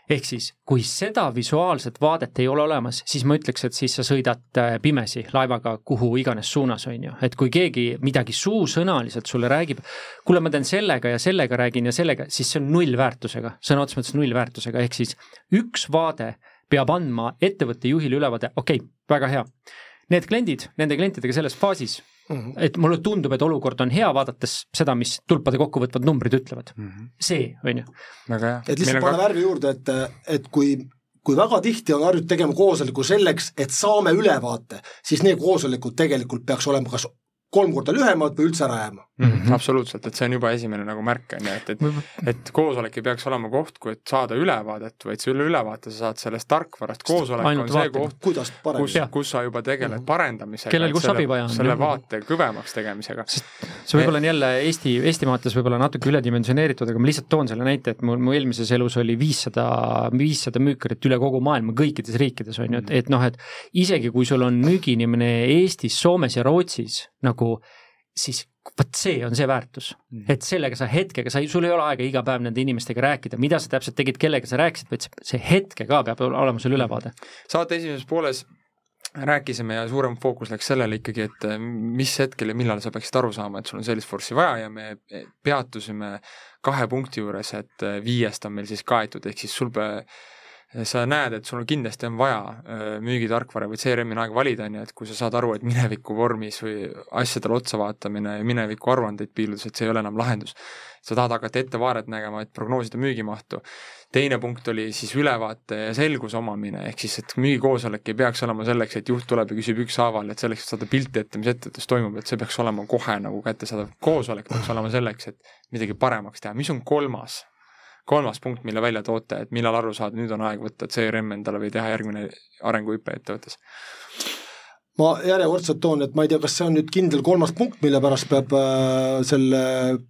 Speaker 4: ehk siis, kui seda visuaalset vaadet ei ole olemas, siis ma ütleks, et siis sa sõidad äh, pimesi laevaga kuhu iganes suunas, on ju, et kui keegi midagi suusõnaliselt sulle räägib, kuule, ma teen sellega ja sellega räägin ja sellega, siis see on nullväärtusega, sõna otseses mõttes nullväärtusega, ehk siis üks vaade peab andma ettevõtte juhile ülevaade, okei okay,, väga hea. Need kliendid, nende klientidega selles faasis Mm -hmm. et mulle tundub, et olukord on hea, vaadates seda, mis tulpade kokkuvõtvad numbrid ütlevad mm. -hmm. see, on ju.
Speaker 5: et lihtsalt pane ka... värvi juurde, et, et kui kui väga tihti on harjutud tegema koosoleku selleks, et saame ülevaate, siis need koosolekud tegelikult peaks olema kas kolm korda lühemad või üldse ära jääma
Speaker 3: mm. -hmm. absoluutselt, et see on juba esimene nagu märk, on ju, et, et et koosolek ei peaks olema koht, kui et saada ülevaadet, vaid selle ülevaate sa saad sellest tarkvarast, koosolek Ainult on see koht, kus, kus sa juba tegeled mm -hmm. parendamisega.
Speaker 4: kellel kus abi vaja on.
Speaker 3: selle vaate kõvemaks tegemisega.
Speaker 4: see võib-olla on jälle Eesti, Eesti vaates võib-olla natuke üledimensioneeritud, aga ma lihtsalt toon selle näite, et mul, mu eelmises elus oli viissada, viissada müükarit üle kogu maailma kõikides riikides, on ju, et, et noh, et isegi kui sul on müügiinimene Eestis, Soomes ja Rootsis nagu siis vot see on see väärtus mm., et sellega sa hetkega, sa, sul ei ole aega iga päev nende inimestega rääkida, mida sa täpselt tegid, kellega sa rääkisid, vaid see, see hetke ka peab olema sul ülevaade.
Speaker 3: saate esimeses pooles rääkisime ja suurem fookus läks sellele ikkagi, et mis hetkel ja millal sa peaksid aru saama, et sul on Salesforce'i vaja ja me peatusime kahe punkti juures, et viiest on meil siis kaetud, ehk siis sul pe-, sa näed, et sul kindlasti on vaja äh, müügitarkvara või CRM-i on aeg valida, on ju, et kui sa saad aru, et mineviku vormis või asjadele otsa vaatamine ja mineviku aruandeid piiludes, et see ei ole enam lahendus. sa tahad hakata ettevaadet nägema, et prognoosida müügimahtu. teine punkt oli siis ülevaate ja selguse omamine, ehk siis, et müügikoosolek ei peaks olema selleks, et juht tuleb ja küsib ükshaaval, et selleks, et saada pilti ette, mis ettevõttes toimub, et see peaks olema kohe nagu kättesaadav. koosolek peaks olema selleks, et midagi paremaks teha. mis on kolmas kolmas punkt, mille välja toote, et millal aru saada, nüüd on aeg võtta CRM endale või teha järgmine arenguhüpe ettevõttes?
Speaker 5: Ma järjekordselt toon, et ma ei tea, kas see on nüüd kindel kolmas punkt, mille pärast peab äh, selle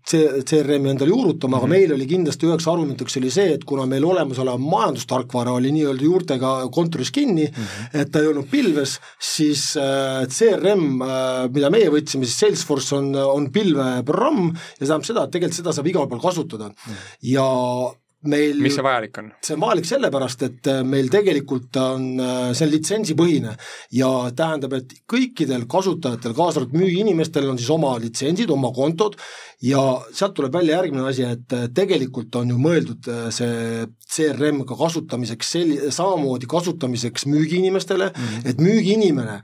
Speaker 5: CRM-i endale juurutama, aga -hmm. meil oli kindlasti üheks argumentiks oli see, et kuna meil olemasolev majandustarkvara oli nii-öelda juurtega kontoris kinni mm, -hmm. et ta ei olnud pilves, siis äh, CRM äh,, mida meie võtsime, siis Salesforce on, on pilveprogramm ja see tähendab seda, et tegelikult seda saab igal pool kasutada mm. -hmm. ja meil
Speaker 3: mis see vajalik on?
Speaker 5: see on vajalik sellepärast, et äh, meil tegelikult on, äh, see on litsensipõhine ja tähendab, et kõikidel kasutajatel, kaasa arvatud müügiinimestel on siis oma litsentsid, oma kontod ja sealt tuleb välja järgmine asi, et äh, tegelikult on ju mõeldud see CRM ka kasutamiseks selli-, samamoodi kasutamiseks müügiinimestele mm, -hmm. et müügiinimene,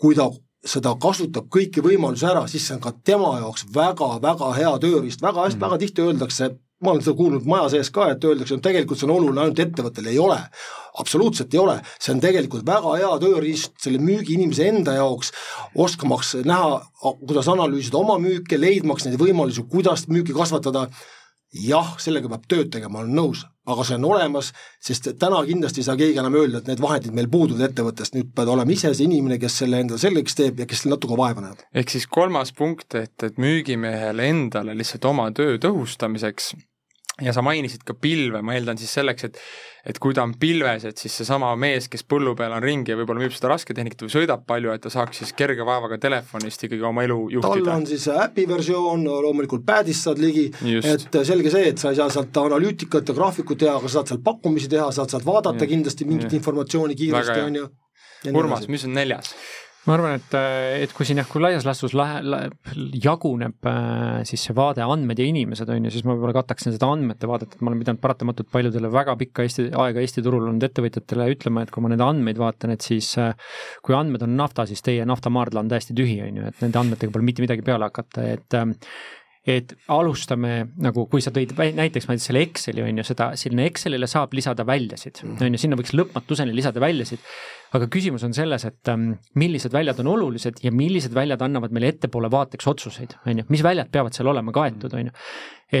Speaker 5: kui ta seda kasutab kõiki võimalusi ära, siis see on ka tema jaoks väga-väga hea tööriist, väga hästi mm, -hmm. väga tihti öeldakse ma olen seda kuulnud maja sees ka, et öeldakse, et tegelikult see on oluline ainult ettevõttele, ei ole. absoluutselt ei ole, see on tegelikult väga hea tööriist selle müügiinimese enda jaoks, oskamaks näha, kuidas analüüsida oma müüke, leidmaks neid võimalusi, kuidas müüki kasvatada jah, sellega peab tööd tegema, olen nõus, aga see on olemas, sest täna kindlasti ei saa keegi enam öelda, et need vahendid meil puuduvad ettevõttest, nüüd pead olema ise see inimene, kes selle endale selgeks teeb ja kes natuke vaeva näeb.
Speaker 3: ehk siis kolmas punkt, et, et müügimehele endale lihtsalt oma töö tõhustamiseks ja sa mainisid ka pilve, ma eeldan siis selleks, et et kui ta on pilves, et siis seesama mees, kes põllu peal on ringi ja võib-olla müüb seda rasketehnikat või sõidab palju, et ta saaks siis kerge vaevaga telefonist ikkagi oma elu juhtida.
Speaker 5: tal on siis äpi versioon, loomulikult pad'ist saad ligi, et selge see, et sa ei saa sealt analüütikat ja graafikut teha, aga sa saad sealt pakkumisi teha, saad sealt vaadata ja, kindlasti mingit ja. informatsiooni kiiresti, on ju.
Speaker 3: Urmas, mis on neljas?
Speaker 4: Ma arvan, et, et kui siin jah, kui laias laastus lahe, la, jaguneb äh, siis see vaade andmed ja inimesed on ju, siis ma võib-olla kataksin seda andmete vaadet, et ma olen pidanud paratamatult paljudele väga pikka Eesti, aega Eesti turul olnud ettevõtjatele ütlema, et kui ma neid andmeid vaatan, et siis äh, kui andmed on nafta, siis teie naftamaardla on täiesti tühi, on ju, et nende andmetega pole mitte midagi peale hakata, et äh, et alustame nagu, kui sa tõid näiteks ma selle Exceli on ju, seda, sinna Excelile saab lisada väljasid, mm. on ju, sinna võiks lõpmatuseni lisada väljasid. aga küsimus on selles, et um, millised väljad on olulised ja millised väljad annavad meile ettepoole vaateks otsuseid, on ju, mis väljad peavad seal olema kaetud, on ju.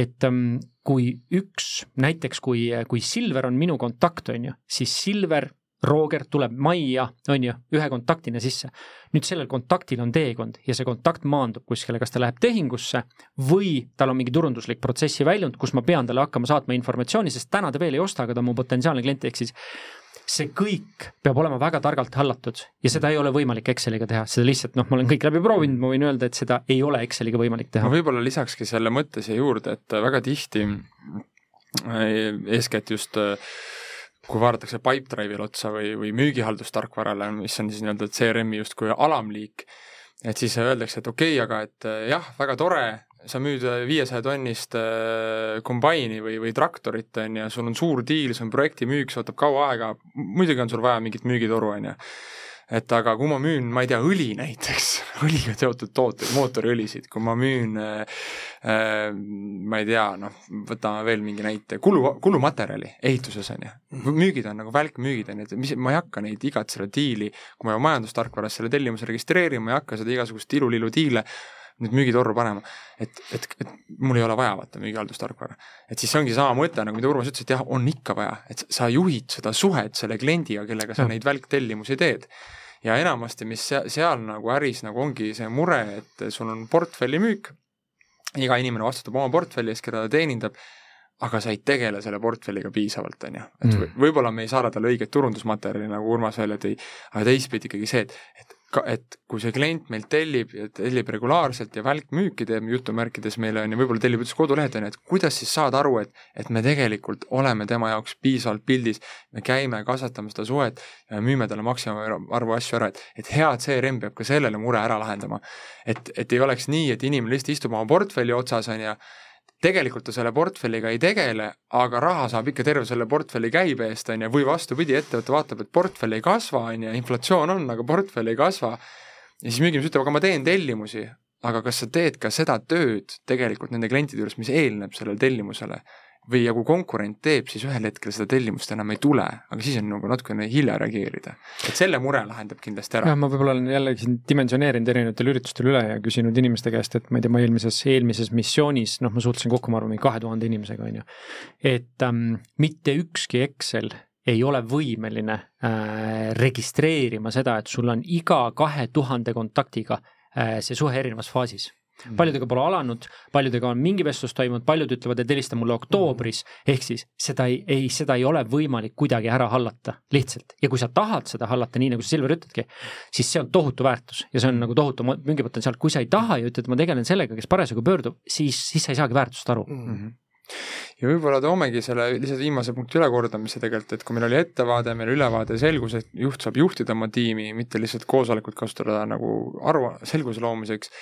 Speaker 4: et um, kui üks, näiteks kui, kui Silver on minu kontakt, on ju, siis Silver Roger tuleb majja, on ju, ühe kontaktina sisse. nüüd sellel kontaktil on teekond ja see kontakt maandub kuskile, kas ta läheb tehingusse või tal on mingi turunduslik protsessi väljund, kus ma pean talle hakkama saatma informatsiooni, sest täna ta veel ei osta, aga ta on mu potentsiaalne klient, ehk siis see kõik peab olema väga targalt hallatud ja seda ei ole võimalik Exceliga teha, seda lihtsalt noh, ma olen kõik läbi proovinud, ma võin öelda, et seda ei ole Exceliga võimalik teha.
Speaker 3: ma võib-olla lisakski selle mõtte siia juurde, et väga tihti eeskätt just kui vaadatakse Pipedrive'ile otsa või, või müügihaldustarkvarale, mis on siis nii-öelda CRM-i justkui alamliik, et siis öeldakse, et okei okay,, aga et eh, jah, väga tore, sa müüd viiesaja tonnist äh, kombaini või, või traktorit, on ju, sul on suur diil, see on projekti müük, see võtab kaua aega, muidugi on sul vaja mingit müügitoru, on ju et aga kui ma müün, ma ei tea, õli näiteks, *laughs* õliga seotud tooteid, mootoriõlisid, kui ma müün äh, äh, ma ei tea, noh, võtame veel mingi näite, kulu, kulumaterjali ehituses, on ju. müügid on nagu välkmüügid, on ju, et mis, ma ei hakka neid igat seda diili, kui ma majandustarkvaras selle tellimuse registreerin, ma ei hakka seda igasugust ilulilu diile nüüd müügitorru panema, et, et, et mul ei ole vaja vaata müügihaldustarkvara. et siis see ongi sama mõte, nagu mida Urmas ütles, et jah, on ikka vaja, et sa juhid seda suhet selle kliendiga, kellega sa ja. neid välktellimusi teed. ja enamasti, mis seal, seal nagu äris nagu ongi see mure, et sul on portfellimüük, iga inimene vastutab oma portfelli eest, keda ta teenindab, aga sa ei tegele selle portfelliga piisavalt, on ju. et mm. võib-olla me ei saada talle õiget turundusmaterjali, nagu Urmas välja tõi, aga teistpidi ikkagi see, et, et et kui see klient meilt tellib ja tellib regulaarselt ja välkmüüki teeb jutumärkides meile on ju, võib-olla tellib üldse kodulehelt on ju, et kuidas siis saada aru, et, et me tegelikult oleme tema jaoks piisavalt pildis, me käime, kasvatame seda suhet ja müüme talle maksimumi arvu asju ära, et, et hea CRM peab ka sellele mure ära lahendama. et, et ei oleks nii, et inimene lihtsalt istub oma portfelli otsas, on ju, tegelikult ta selle portfelliga ei tegele, aga raha saab ikka terve selle portfelli käibe eest, on ju, või vastupidi, ettevõte vaatab, et portfell ei kasva, on ju, inflatsioon on, aga portfell ei kasva. ja siis müügimees ütleb, aga ma teen tellimusi, aga kas sa teed ka seda tööd tegelikult nende klientide juures, mis eelneb sellele tellimusele või ja kui konkurent teeb, siis ühel hetkel seda tellimust enam ei tule, aga siis on nagu natukene hilja reageerida. et selle mure lahendab kindlasti ära.
Speaker 4: jah, ma võib-olla olen jällegi siin dimensioneerinud erinevatel üritustel üle ja küsinud inimeste käest, et ma ei tea, ma eelmises, eelmises missioonis, noh, ma suhtlesin kokku, ma arvan, mingi kahe tuhande inimesega, on ju. et ähm, mitte ükski Excel ei ole võimeline äh, registreerima seda, et sul on iga kahe tuhande kontaktiga äh, see suhe erinevas faasis. Paljudega pole alanud, paljudega on mingi vestlus toimunud, paljud ütlevad, et helista mulle oktoobris, ehk siis seda ei, ei, seda ei ole võimalik kuidagi ära hallata, lihtsalt. ja kui sa tahad seda hallata, nii nagu sa, Silver, ütledki, siis see on tohutu väärtus. Ja see on nagu tohutu müügipotentsiaal, kui sa ei taha ja ütled, ma tegelen sellega, kes parasjagu pöördub, siis, siis sa ei saagi väärtust aru. Mm. -hmm
Speaker 3: ja võib-olla toomegi selle lihtsalt viimase punkti ülekordamise tegelikult, et kui meil oli ettevaade, meil ülevaade, selgus, et juht saab juhtida oma tiimi, mitte lihtsalt koosolekut kasutada nagu aru, selguse loomiseks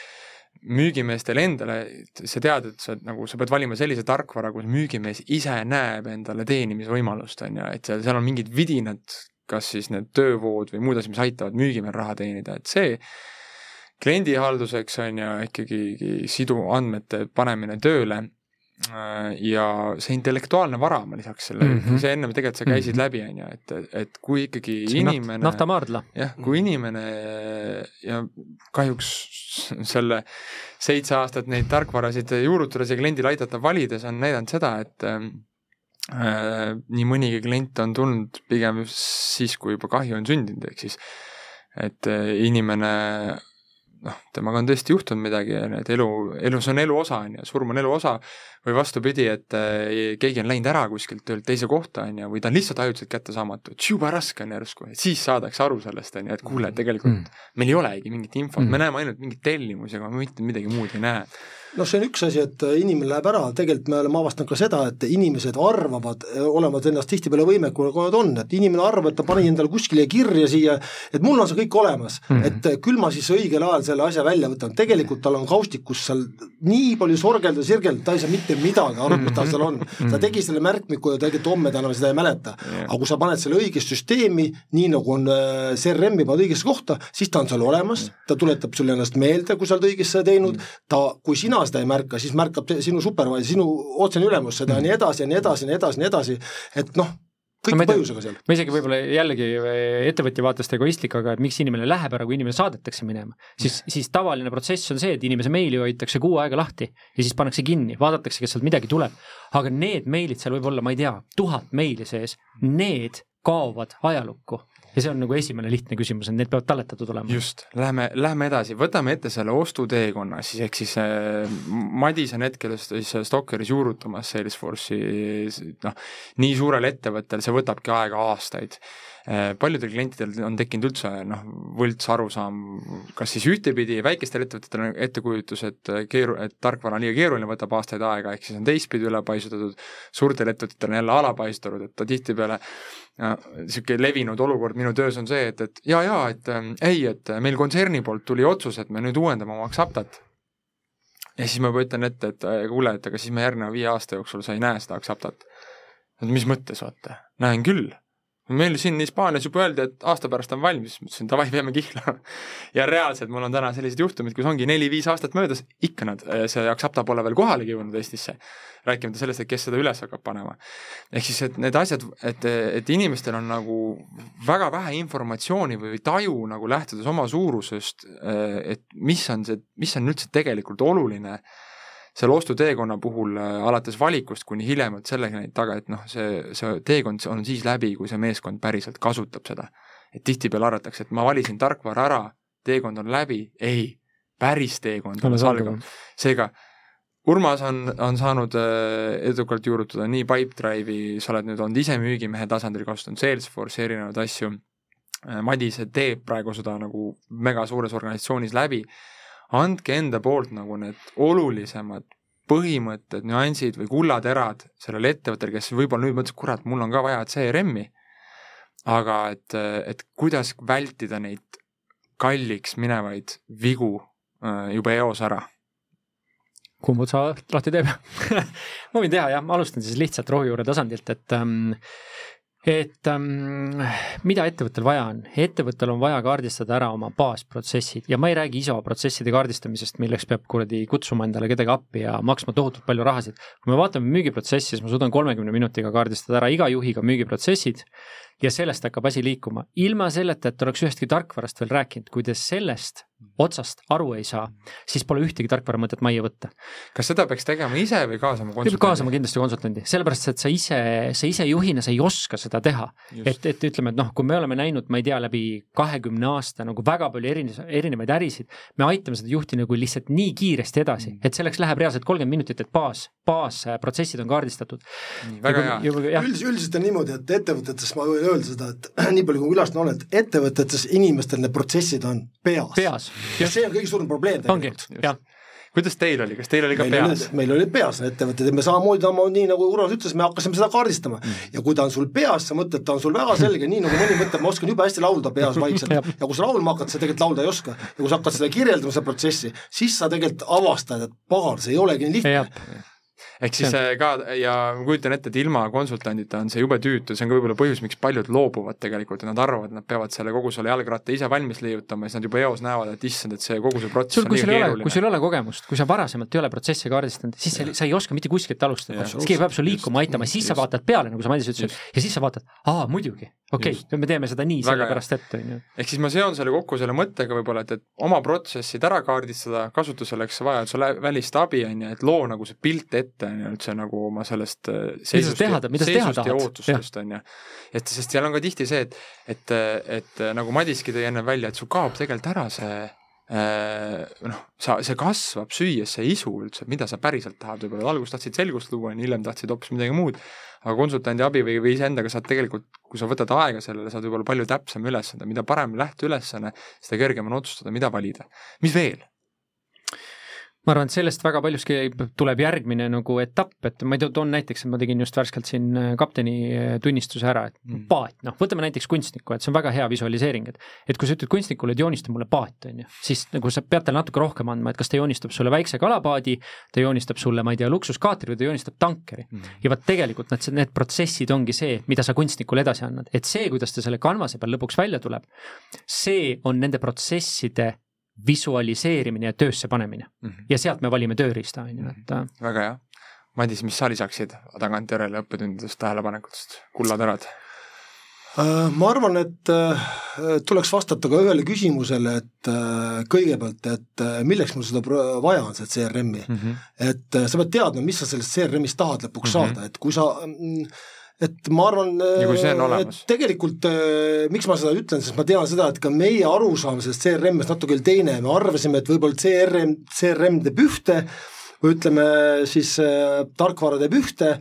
Speaker 3: müügimeestel endale, sa tead, et sa nagu, sa pead valima sellise tarkvara, kus müügimees ise näeb endale teenimisvõimalust, on ju, et seal, seal on mingid vidinad, kas siis need töövood või muud asjad, mis aitavad müügimehel raha teenida, et see kliendihalduseks on ju ikkagi siduandmete panemine tööle ja see intellektuaalne vara, ma lisaks selle mm, -hmm. see ennem tegelikult sa käisid mm -hmm. läbi, on ju, et, et kui ikkagi see inimene
Speaker 4: naft, naftamaardla.
Speaker 3: jah, kui inimene ja kahjuks selle seitse aastat neid tarkvarasid juurutades ja kliendile aidata valides on näidanud seda, et äh, nii mõnigi klient on tulnud pigem siis, kui juba kahju on sündinud, ehk siis et äh, inimene noh, temaga on tõesti juhtunud midagi, on ju, et elu, elus on elu osa, on ju, surm on elu osa, või vastupidi, et äh, keegi on läinud ära kuskilt töölt teise kohta, on ju, või ta on lihtsalt ajutiselt kättesaamatu, et jube raske on järsku, et siis saadakse aru sellest, on ju, et kuule, tegelikult mm. meil ei olegi mingit infot. Mm., me näeme ainult mingeid tellimusi, aga mitte midagi muud ei näe.
Speaker 5: Noh, see on üks asi, et inimene läheb ära, tegelikult me oleme avastanud ka seda, et inimesed arvavad olevat ennast tihtipeale võimekamad, kui nad on, et inimene arvab, et ta pani endale kuskile kirja siia, et mul on see kõik olemas. Mm, -hmm. et küll ma siis õigel ajal selle asja välja võtan, tegelikult tal on kaustikus seal nii palju sorgelda, sirgelda, ta ei saa mitte midagi aru, mis tal seal on. ta tegi selle märkmiku ja tegelikult homme ta enam seda ei mäleta. aga kui sa paned selle õigesse süsteemi, nii nagu on äh, CRM-i paned õigesse kohta, siis ta on seal olemas, ta tuletab sulle ennast meelde, kui sa oled õigesti teinud, ta, kui sina seda ei märka, siis märkab sinu supervisor, sinu otsene ülemus seda ja nii edasi ja nii edasi ja nii edasi ja nii edasi, et noh, kõik no, põhjusega seal.
Speaker 4: ma isegi võib-olla jällegi eh, ettevõtja vaatest egoistlik, aga et miks inimene läheb ära, kui inimene saadetakse minema, siis, siis tavaline protsess on see, et inimese meili hoitakse kuu aega lahti ja siis pannakse kinni, vaadatakse, kas sealt midagi tuleb. aga need meilid seal võib olla, ma ei tea, tuhat meili sees, need kaovad ajalukku ja see on nagu esimene lihtne küsimus, et need peavad talletatud olema.
Speaker 3: just, lähme, lähme edasi, võtame ette selle ostuteekonna siis, ehk siis äh, Madis on hetkel siis Stalkeris juurutamas Salesforce'i noh, nii suurel ettevõttel, see võtabki aega aastaid äh,. Paljudel klientidel on tekkinud üldse noh, võlts arusaam, kas siis ühtepidi väikestel ettevõtetel on ettekujutus, et keeru-, et tarkvara on liiga keeruline, võtab aastaid aega, ehk siis on teistpidi ülepaisutatud, suurtel ettevõtetel on jälle alapaisutatud, et ta tihtipeale niisugune levinud olukord minu töös on see, et, et jaa, jaa, et äh, ei, et meil kontserni poolt tuli otsus, et me nüüd uuendame oma Axaptat. ja siis ma juba ütlen ette, et äh, kuule, et aga siis me järgneva viie aasta jooksul sa ei näe seda Axaptat. et mis mõttes, vaata, näen küll meil siin Hispaanias juba öeldi, et aasta pärast on valmis, ma ütlesin davai, peame kihla. *laughs* ja reaalselt mul on täna sellised juhtumid, kus ongi neli-viis aastat möödas, ikka nad, see Axapta pole veel kohalegi jõudnud Eestisse. rääkimata sellest, et kes seda üles hakkab panema. ehk siis, et need asjad, et, et inimestel on nagu väga vähe informatsiooni või taju nagu lähtudes oma suurusest, et mis on see, mis on üldse tegelikult oluline selle ostuteekonna puhul äh, alates valikust kuni hiljemalt selleni taga, et noh, see, see teekond on siis läbi, kui see meeskond päriselt kasutab seda. et tihtipeale arvatakse, et ma valisin tarkvara ära, teekond on läbi, ei, päris teekond alles algab. seega Urmas on, on saanud äh, edukalt juurutada nii Pipedrive'i, sa oled nüüd olnud ise müügimehe tasandil, kasutanud Salesforce'i erinevaid asju, äh, Madis teeb praegu seda nagu mega suures organisatsioonis läbi andke enda poolt nagu need olulisemad põhimõtted, nüansid või kullaterad sellele ettevõttele, kes võib-olla nüüd mõtles, kurat, mul on ka vaja CRM-i, aga et, et kuidas vältida neid kalliks minevaid vigu äh, juba eos ära?
Speaker 4: Kumb otsa lahti teeb? *laughs* Ma võin teha jah, ma alustan siis lihtsalt rohujuure tasandilt, et ähm, et ähm, mida ettevõttel vaja on? ettevõttel on vaja kaardistada ära oma baasprotsessid ja ma ei räägi ISO protsesside kaardistamisest, milleks peab kuradi kutsuma endale kedagi appi ja maksma tohutult palju rahasid. kui me vaatame müügiprotsessi, siis ma suudan kolmekümne minutiga kaardistada ära iga juhiga müügiprotsessid ja sellest hakkab asi liikuma, ilma selleta, et oleks ühestki tarkvarast veel rääkinud, kui te sellest otsast aru ei saa, siis pole ühtegi tarkvara mõtet majja võtta.
Speaker 3: kas seda peaks tegema ise või kaasama konsultandi?
Speaker 4: kaasama kindlasti konsultandi, sellepärast et sa ise, sa ise juhina, sa ei oska seda teha. et, et ütleme, et noh, kui me oleme näinud, ma ei tea, läbi kahekümne aasta nagu väga palju erinevaid, erinevaid ärisid, me aitame seda juhti nagu lihtsalt nii kiiresti edasi, mm. et selleks läheb reaalselt kolmkümmend minutit, et baas, baasprotsessid on kaardistatud.
Speaker 3: väga hea.
Speaker 5: üldiselt, üldiselt on niimoodi, et ettevõtetes ma võin öelda seda, et *clears throat* nii palju kui külastanud olen, et ettevõtetes inimestel need protsessid on peas.
Speaker 4: peas.
Speaker 5: ja see on kõige suurem probleem
Speaker 4: tegelikult.
Speaker 3: kuidas teil oli, kas teil oli ka meil peas?
Speaker 5: meil olid peas ettevõtted ja me samamoodi, nii nagu Urmas ütles, me hakkasime seda kaardistama mm. ja kui ta on sul peas, sa mõtled, ta on sul väga selge, nii nagu mõni mõtleb, ma oskan jube hästi laulda peas vaikselt *laughs* ja kui sa laulma hakkad, sa tegelikult laulda ei oska. ja kui sa hakkad seda kirjeldama, seda protsessi, siis sa tegelikult avastad, et pagan, see ei olegi nii lihtne
Speaker 3: ehk siis ja. ka ja ma kujutan ette, et ilma konsultandita on see jube tüütu, see on ka võib-olla põhjus, miks paljud loobuvad tegelikult ja nad arvavad, et nad peavad selle kogu selle jalgratta ise valmis leiutama ja siis nad juba eos näevad, et issand, et see kogu see protsess sul, on liiga keeruline.
Speaker 4: kui sul ei ole kogemust, kui sa varasemalt ei ole protsessi kaardistanud, siis sa, sa ei oska mitte kuskilt alustada, keegi peab sul liikuma aitama, siis sa vaatad peale, nagu sa Madis ütlesid, ja siis sa vaatad, aa muidugi, okei okay,, me teeme seda nii sellepärast ette, on ju.
Speaker 3: ehk siis ma seon selle kokku selle mõttega võib-olla, et, et oma protsessid ära kaardistada, kasutuseks vajad sa välist abi, on ju, et loo nagu see pilt ette, on ju, üldse nagu oma sellest äh, seisust,
Speaker 4: teha, seisust
Speaker 3: ja ootustest, on ju. et sest seal on ka tihti see, et, et, et nagu Madiski tõi enne välja, et sul kaob tegelikult ära see äh, noh, sa, see kasvab süües, see isu üldse, mida sa päriselt tahad, võib-olla alguses tahtsid selgust luua, hiljem tahtsid hoopis midagi muud, aga konsultandi abi või, või iseendaga saad tegelikult, kui sa võtad aega sellele, saad võib-olla palju täpsem ülesanne, mida parem lähteülesanne, seda kergem on otsustada, mida valida. mis veel?
Speaker 4: Ma arvan, et sellest väga paljuski tuleb järgmine nagu etapp, et ma toon näiteks, et ma tegin just värskelt siin äh, kapteni äh, tunnistuse ära, et mm. paat, noh, võtame näiteks kunstniku, et see on väga hea visualiseering, et et kui sa ütled kunstnikule, et joonista mulle paat, on ju, siis nagu sa pead talle natuke rohkem andma, et kas ta joonistab sulle väikse kalapaadi, ta joonistab sulle, ma ei tea, luksuskaatri või ta joonistab tankeri. Mm.. ja vot tegelikult need, need protsessid ongi see, mida sa kunstnikule edasi annad, et see, kuidas ta selle kanvase peal lõpuks välja tuleb, see on nende protsesside visualiseerimine ja töösse panemine mm. -hmm. ja sealt me valime tööriista, on ju, et.
Speaker 3: Äh, väga hea. Madis, mis sa lisaksid tagantjärele õppetundidest, tähelepanekutest, kullaterad?
Speaker 5: Äh, ma arvan, et äh, tuleks vastata ka ühele küsimusele, et kõigepealt, et milleks mul seda vaja on, seda CRM-i mm. -hmm. et sa pead teadma, mis sa sellest CRM-ist tahad lõpuks mm -hmm. saada, et kui sa mm, et ma arvan, et tegelikult äh, miks ma seda ütlen, sest ma tean seda, et ka meie arusaam sellest CRM-ist natuke oli teine, me arvasime, et võib-olla CRM, CRM teeb ühte või ütleme siis äh, tarkvara teeb ühte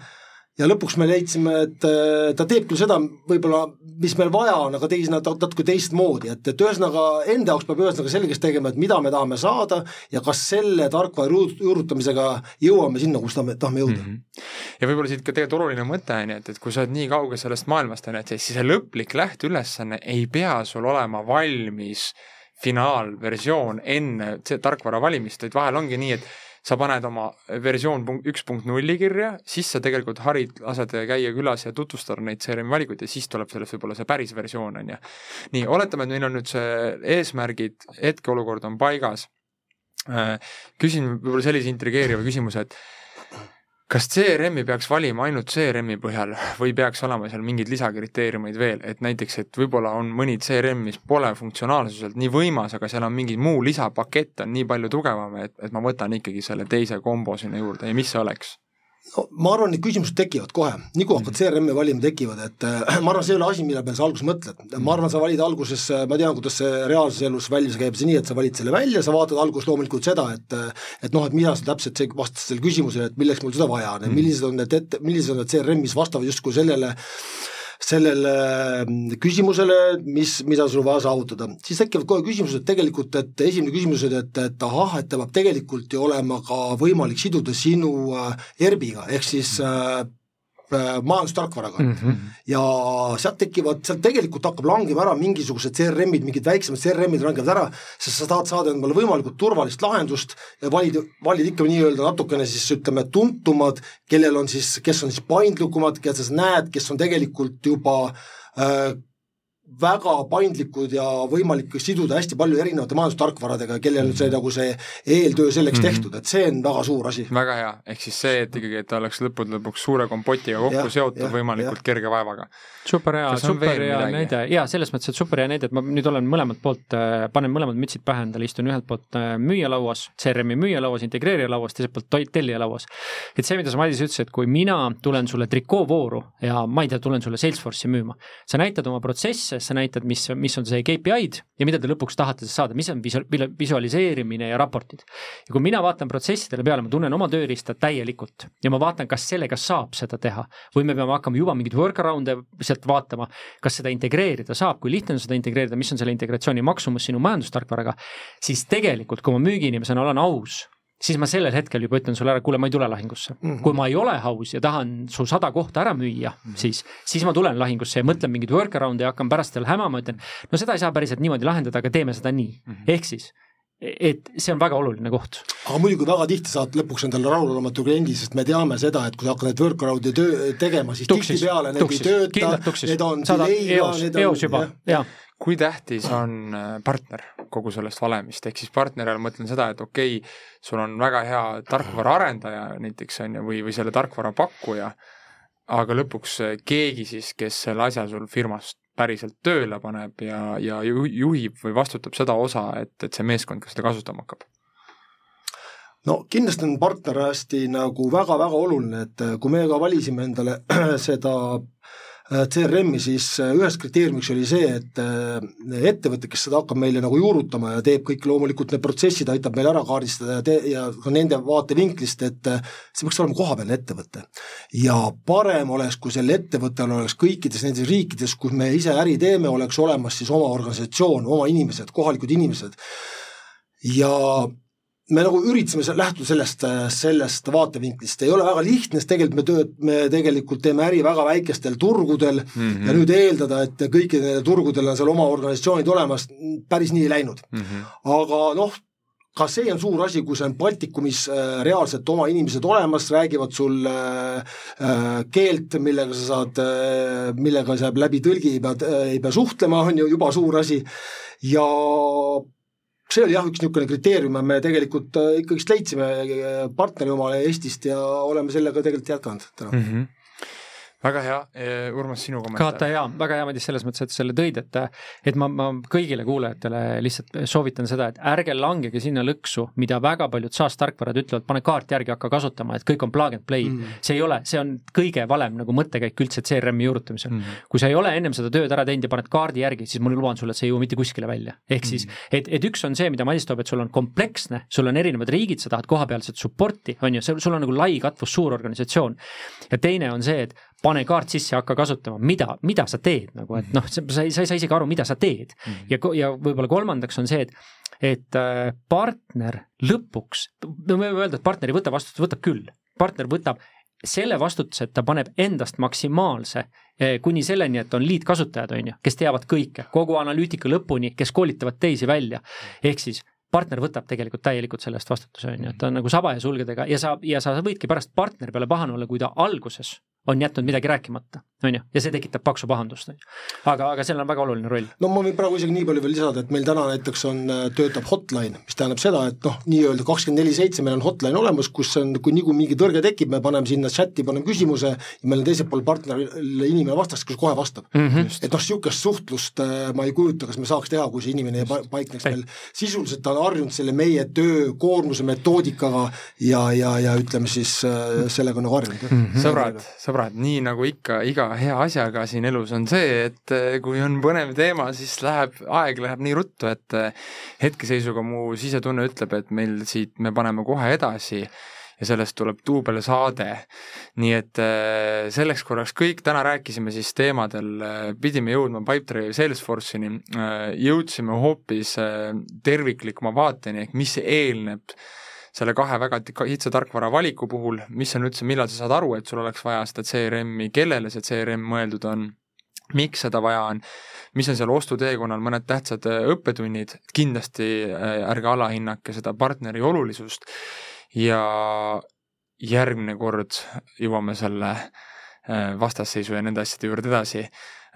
Speaker 5: ja lõpuks me leidsime, et äh, ta teeb küll seda võib-olla, mis meil vaja on, aga teis-, natuke teistmoodi, et, et ühesõnaga enda jaoks peab ühesõnaga selgeks tegema, et mida me tahame saada ja kas selle tarkvara juurutamisega jõuame sinna, kus tahame, tahame jõuda mm. -hmm.
Speaker 3: ja võib-olla siit ka tegelikult oluline mõte on ju, et, et kui sa oled nii kaugel sellest maailmast on ju, et siis see lõplik lähteülesanne ei pea sul olema valmis finaalversioon enne tarkvara valimist, vaid vahel ongi nii, et sa paned oma versioon üks punkt nulli kirja, siis sa tegelikult harid, lased käia külas ja tutvustada neid CRM valikuid ja siis tuleb sellest võib-olla see päris versioon, on ju. nii, oletame, et meil on nüüd see eesmärgid, hetkeolukord on paigas. Äh, küsin võib-olla sellise intrigeeriva küsimuse, et kas CRM-i peaks valima ainult CRM-i põhjal või peaks olema seal mingeid lisakriteeriumeid veel, et näiteks, et võib-olla on mõni CRM, mis pole funktsionaalsuselt nii võimas, aga seal on mingi muu lisapakett on nii palju tugevam, et, et ma võtan ikkagi selle teise kombo sinna juurde ja mis see oleks?
Speaker 5: No ma arvan, need küsimused tekivad kohe, nii kui hakkad CRM-i valima, tekivad, et äh, ma arvan, see ei ole asi, mille peale sa alguses mõtled. ma arvan, sa valid alguses, äh, ma tean, kuidas see reaalses elus välja käib, see nii, et sa valid selle välja, sa vaatad alguses loomulikult seda, et äh, et noh, et mida sa täpselt see, vastad sellele küsimusele, et milleks mul seda vaja on, et millised on need ette, millised on need CRM-is vastavad justkui sellele sellele mm, küsimusele, mis, mida sul vaja saavutada. siis tekivad kohe küsimused tegelikult, et esimene küsimus oli, et, et ahah, et ta peab tegelikult ju olema ka võimalik siduda sinu ERB-iga, ehk siis äh, Äh, majandustarkvaraga mm. -hmm. ja sealt tekivad, sealt tegelikult hakkab langema ära mingisugused CRM-id, mingid väiksemad CRM-id langevad ära, sest sa tahad saada endale võimalikult turvalist lahendust ja valid, valid ikka nii-öelda natukene siis ütleme, tuntumad, kellel on siis, kes on siis paindlikumad, keda sa näed, kes on tegelikult juba äh, väga paindlikud ja võimalik siduda hästi palju erinevate majandustarkvaradega, kellel on see nagu see eeltöö selleks mm -hmm. tehtud, et see on väga suur asi.
Speaker 3: väga hea, ehk siis see, et ikkagi, et ta oleks lõppude lõpuks suure kompotiga kokku ja, seotud võimalikult ja. kerge vaevaga.
Speaker 4: super hea, super hea näide ja selles mõttes, et super hea näide, et ma nüüd olen mõlemalt poolt, äh, panen mõlemad mütsid pähe endale, istun ühelt poolt äh, müüjalauas, CRM-i müüjalauas, integreerija lauas, teiselt poolt tellija lauas. et see, mida sa Madis ütlesid, et kui mina tulen sulle trikoovooru ja ma ei tea, tulen sulle Salesforce'i müüma, sa näitad oma protsesse, sa näitad, mis, mis on see KPI-d ja mida te lõpuks tahate saada, mis on visu-, visualiseerimine ja raportid. ja kui mina vaatan protsessidele peale, ma tunnen oma tööriista täielikult ja ma vaatan, kas sellega saab seda teha või me peame hakkama juba mingeid workaround'e sealt vaatama, kas seda integreerida saab, kui lihtne on seda integreerida, mis on selle integratsiooni maksumus sinu majandustarkvaraga, siis tegelikult, kui ma müügiinimesena olen aus siis ma sellel hetkel juba ütlen sulle ära, kuule, ma ei tule lahingusse mm. -hmm. kui ma ei ole aus ja tahan su sada kohta ära müüa mm, -hmm. siis, siis ma tulen lahingusse ja mõtlen mingeid workaround'e ja hakkan pärast veel hämama, ütlen, no seda ei saa päriselt niimoodi lahendada, aga teeme seda nii mm. -hmm. ehk siis et see on väga oluline koht.
Speaker 5: aga muidugi väga tihti saad lõpuks endale rahulolematu kliendi, sest me teame seda, et kui sa hakkad neid workaround'e töö tegema, siis tihtipeale need tuksis, ei tööta, need on need on
Speaker 4: eos juba, jah
Speaker 3: kui tähtis on äh, partner kogu sellest valemist, ehk siis partneri all mõtlen seda, et okei okay,, sul on väga hea tarkvaraarendaja näiteks on ju, või, või selle tarkvara pakkuja, aga lõpuks äh, keegi siis, kes selle asja sul firmas päriselt tööle paneb ja, ja juhib või vastutab seda osa, et, et see meeskond ka seda kasutama hakkab.
Speaker 5: No kindlasti on partner hästi nagu väga-väga oluline, et äh, kui me ka valisime endale *clears throat* seda Äh, CRM-i, siis äh, üheks kriteeriumiks oli see, et äh, ettevõte, kes seda hakkab meile nagu juurutama ja teeb kõik loomulikult need protsessid, aitab meil ära kaardistada ja te-, ja ka nende vaatevinklist, et see peaks olema kohapealne ettevõte. ja parem oleks, kui sel ettevõttel oleks kõikides nendes riikides, kus me ise äri teeme, oleks olemas siis oma organisatsioon, oma inimesed, kohalikud inimesed. ja me nagu üritasime lähtuda sellest, sellest vaatevinklist, ei ole väga lihtne, sest tegelikult me tööd, me tegelikult teeme äri väga väikestel turgudel mm -hmm. ja nüüd eeldada, et kõikidel turgudel on seal oma organisatsioonid olemas, päris nii ei läinud mm. -hmm. aga noh, ka see on suur asi, kui see on Baltikumis äh, reaalselt oma inimesed olemas, räägivad sul äh, äh, keelt, millega sa saad, millega sa läbi tõlgi ei pea, ei pea suhtlema, on ju juba suur asi ja see oli jah, üks niisugune kriteerium me tegelikult ikkagist leidsime partneri omale Eestist ja oleme sellega tegelikult jätkanud täna mm. -hmm
Speaker 3: väga hea, Urmas, sinu kommentaar.
Speaker 4: Kata jaa, väga hea, Madis, selles mõttes, et selle tõid, et et ma, ma kõigile kuulajatele lihtsalt soovitan seda, et ärge langege sinna lõksu, mida väga paljud SaaS-tarkvarad ütlevad, pane kaart järgi, hakka kasutama, et kõik on plug and play mm.. see ei ole, see on kõige valem nagu mõttekäik üldse CRM-i juurutamisel mm.. kui sa ei ole ennem seda tööd ära teinud ja paned kaardi järgi, siis ma luban sulle, et see ei jõua mitte kuskile välja. ehk siis, mm. et, et üks on see, mida Madis toob, et sul on kompleksne, sul on erinevad riigid, sa tahad kohapealset support'i, on ju, sul on nagu lai katvus, suur organisatsioon. ja teine on see, et pane kaart sisse, hakka kasutama, mida, mida sa teed nagu, et noh, sa, sa ei, sa ei saa isegi aru, mida sa teed mm. -hmm. ja, ja võib-olla kolmandaks on see, et, et äh, partner lõpuks, me võime öelda, et partner ei võta vastutust, võtab küll. partner võtab selle vastutuse, et ta paneb endast maksimaalse eh, kuni selleni, et on liitkasutajad, on ju, kes teavad kõike, kogu analüütika lõpuni, kes koolitavad teisi välja. ehk siis partner võtab tegelikult täielikult selle eest vastutuse, on ju, et ta on nagu saba ja sulgedega ja sa, ja sa võidki pärast partneri peale pahane olla, kui ta alguses on jätnud midagi rääkimata, on ju, ja see tekitab paksu pahandust, on ju. aga, aga sellel on väga oluline roll.
Speaker 5: no ma võin praegu isegi nii palju veel lisada, et meil täna näiteks on, äh, töötab hotline, mis tähendab seda, et noh, nii-öelda kakskümmend neli seitse meil on hotline olemas, kus on, kui nii kui mingi tõrge tekib, me paneme sinna chati, paneme küsimuse ja meil on teisel pool partnerile inimene vastas, kes kohe vastab mm. -hmm. et noh, niisugust suhtlust äh, ma ei kujuta, kas me saaks teha, kui see inimene ei paikneks meil, sisuliselt ta on harjunud selle meie töökoormuse metoodikaga ja, ja, ja ütleme siis äh, sellega nagu harjunud mm.
Speaker 3: -hmm. sõbrad, sõbrad, nii nagu ikka iga hea asjaga siin elus on see, et eh, kui on põnev teema, siis läheb, aeg läheb nii ruttu, et eh, hetkeseisuga mu sisetunne ütleb, et meil siit, me paneme kohe edasi ja sellest tuleb duubelsaade. nii et eh, selleks korraks kõik, täna rääkisime siis teemadel, pidime jõudma Pipedrive Salesforce'ini, jõudsime hoopis terviklikuma vaateni, ehk mis eelneb selle kahe väga kitsa tarkvara valiku puhul, mis on üldse, millal sa saad aru, et sul oleks vaja seda CRM-i, kellele see CRM mõeldud on, miks seda vaja on, mis on seal ostuteekonnal mõned tähtsad äh, õppetunnid, kindlasti äh, ärge alahinnake seda partneri olulisust. Ja järgmine kord jõuame selle äh, vastasseisu ja nende asjade juurde edasi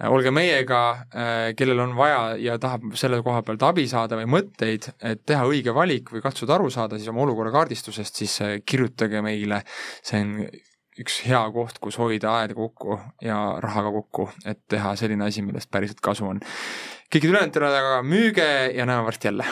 Speaker 3: olge meiega, äh, kellel on vaja ja tahab selle koha pealt abi saada või mõtteid, et teha õige valik või katsuda aru saada siis oma olukorra kaardistusest, siis äh, kirjutage meile, see on üks hea koht, kus hoida aeda kokku ja raha ka kokku, et teha selline asi, millest päriselt kasu on. kõikidele ülejäänutele aga müüge ja näeme varsti jälle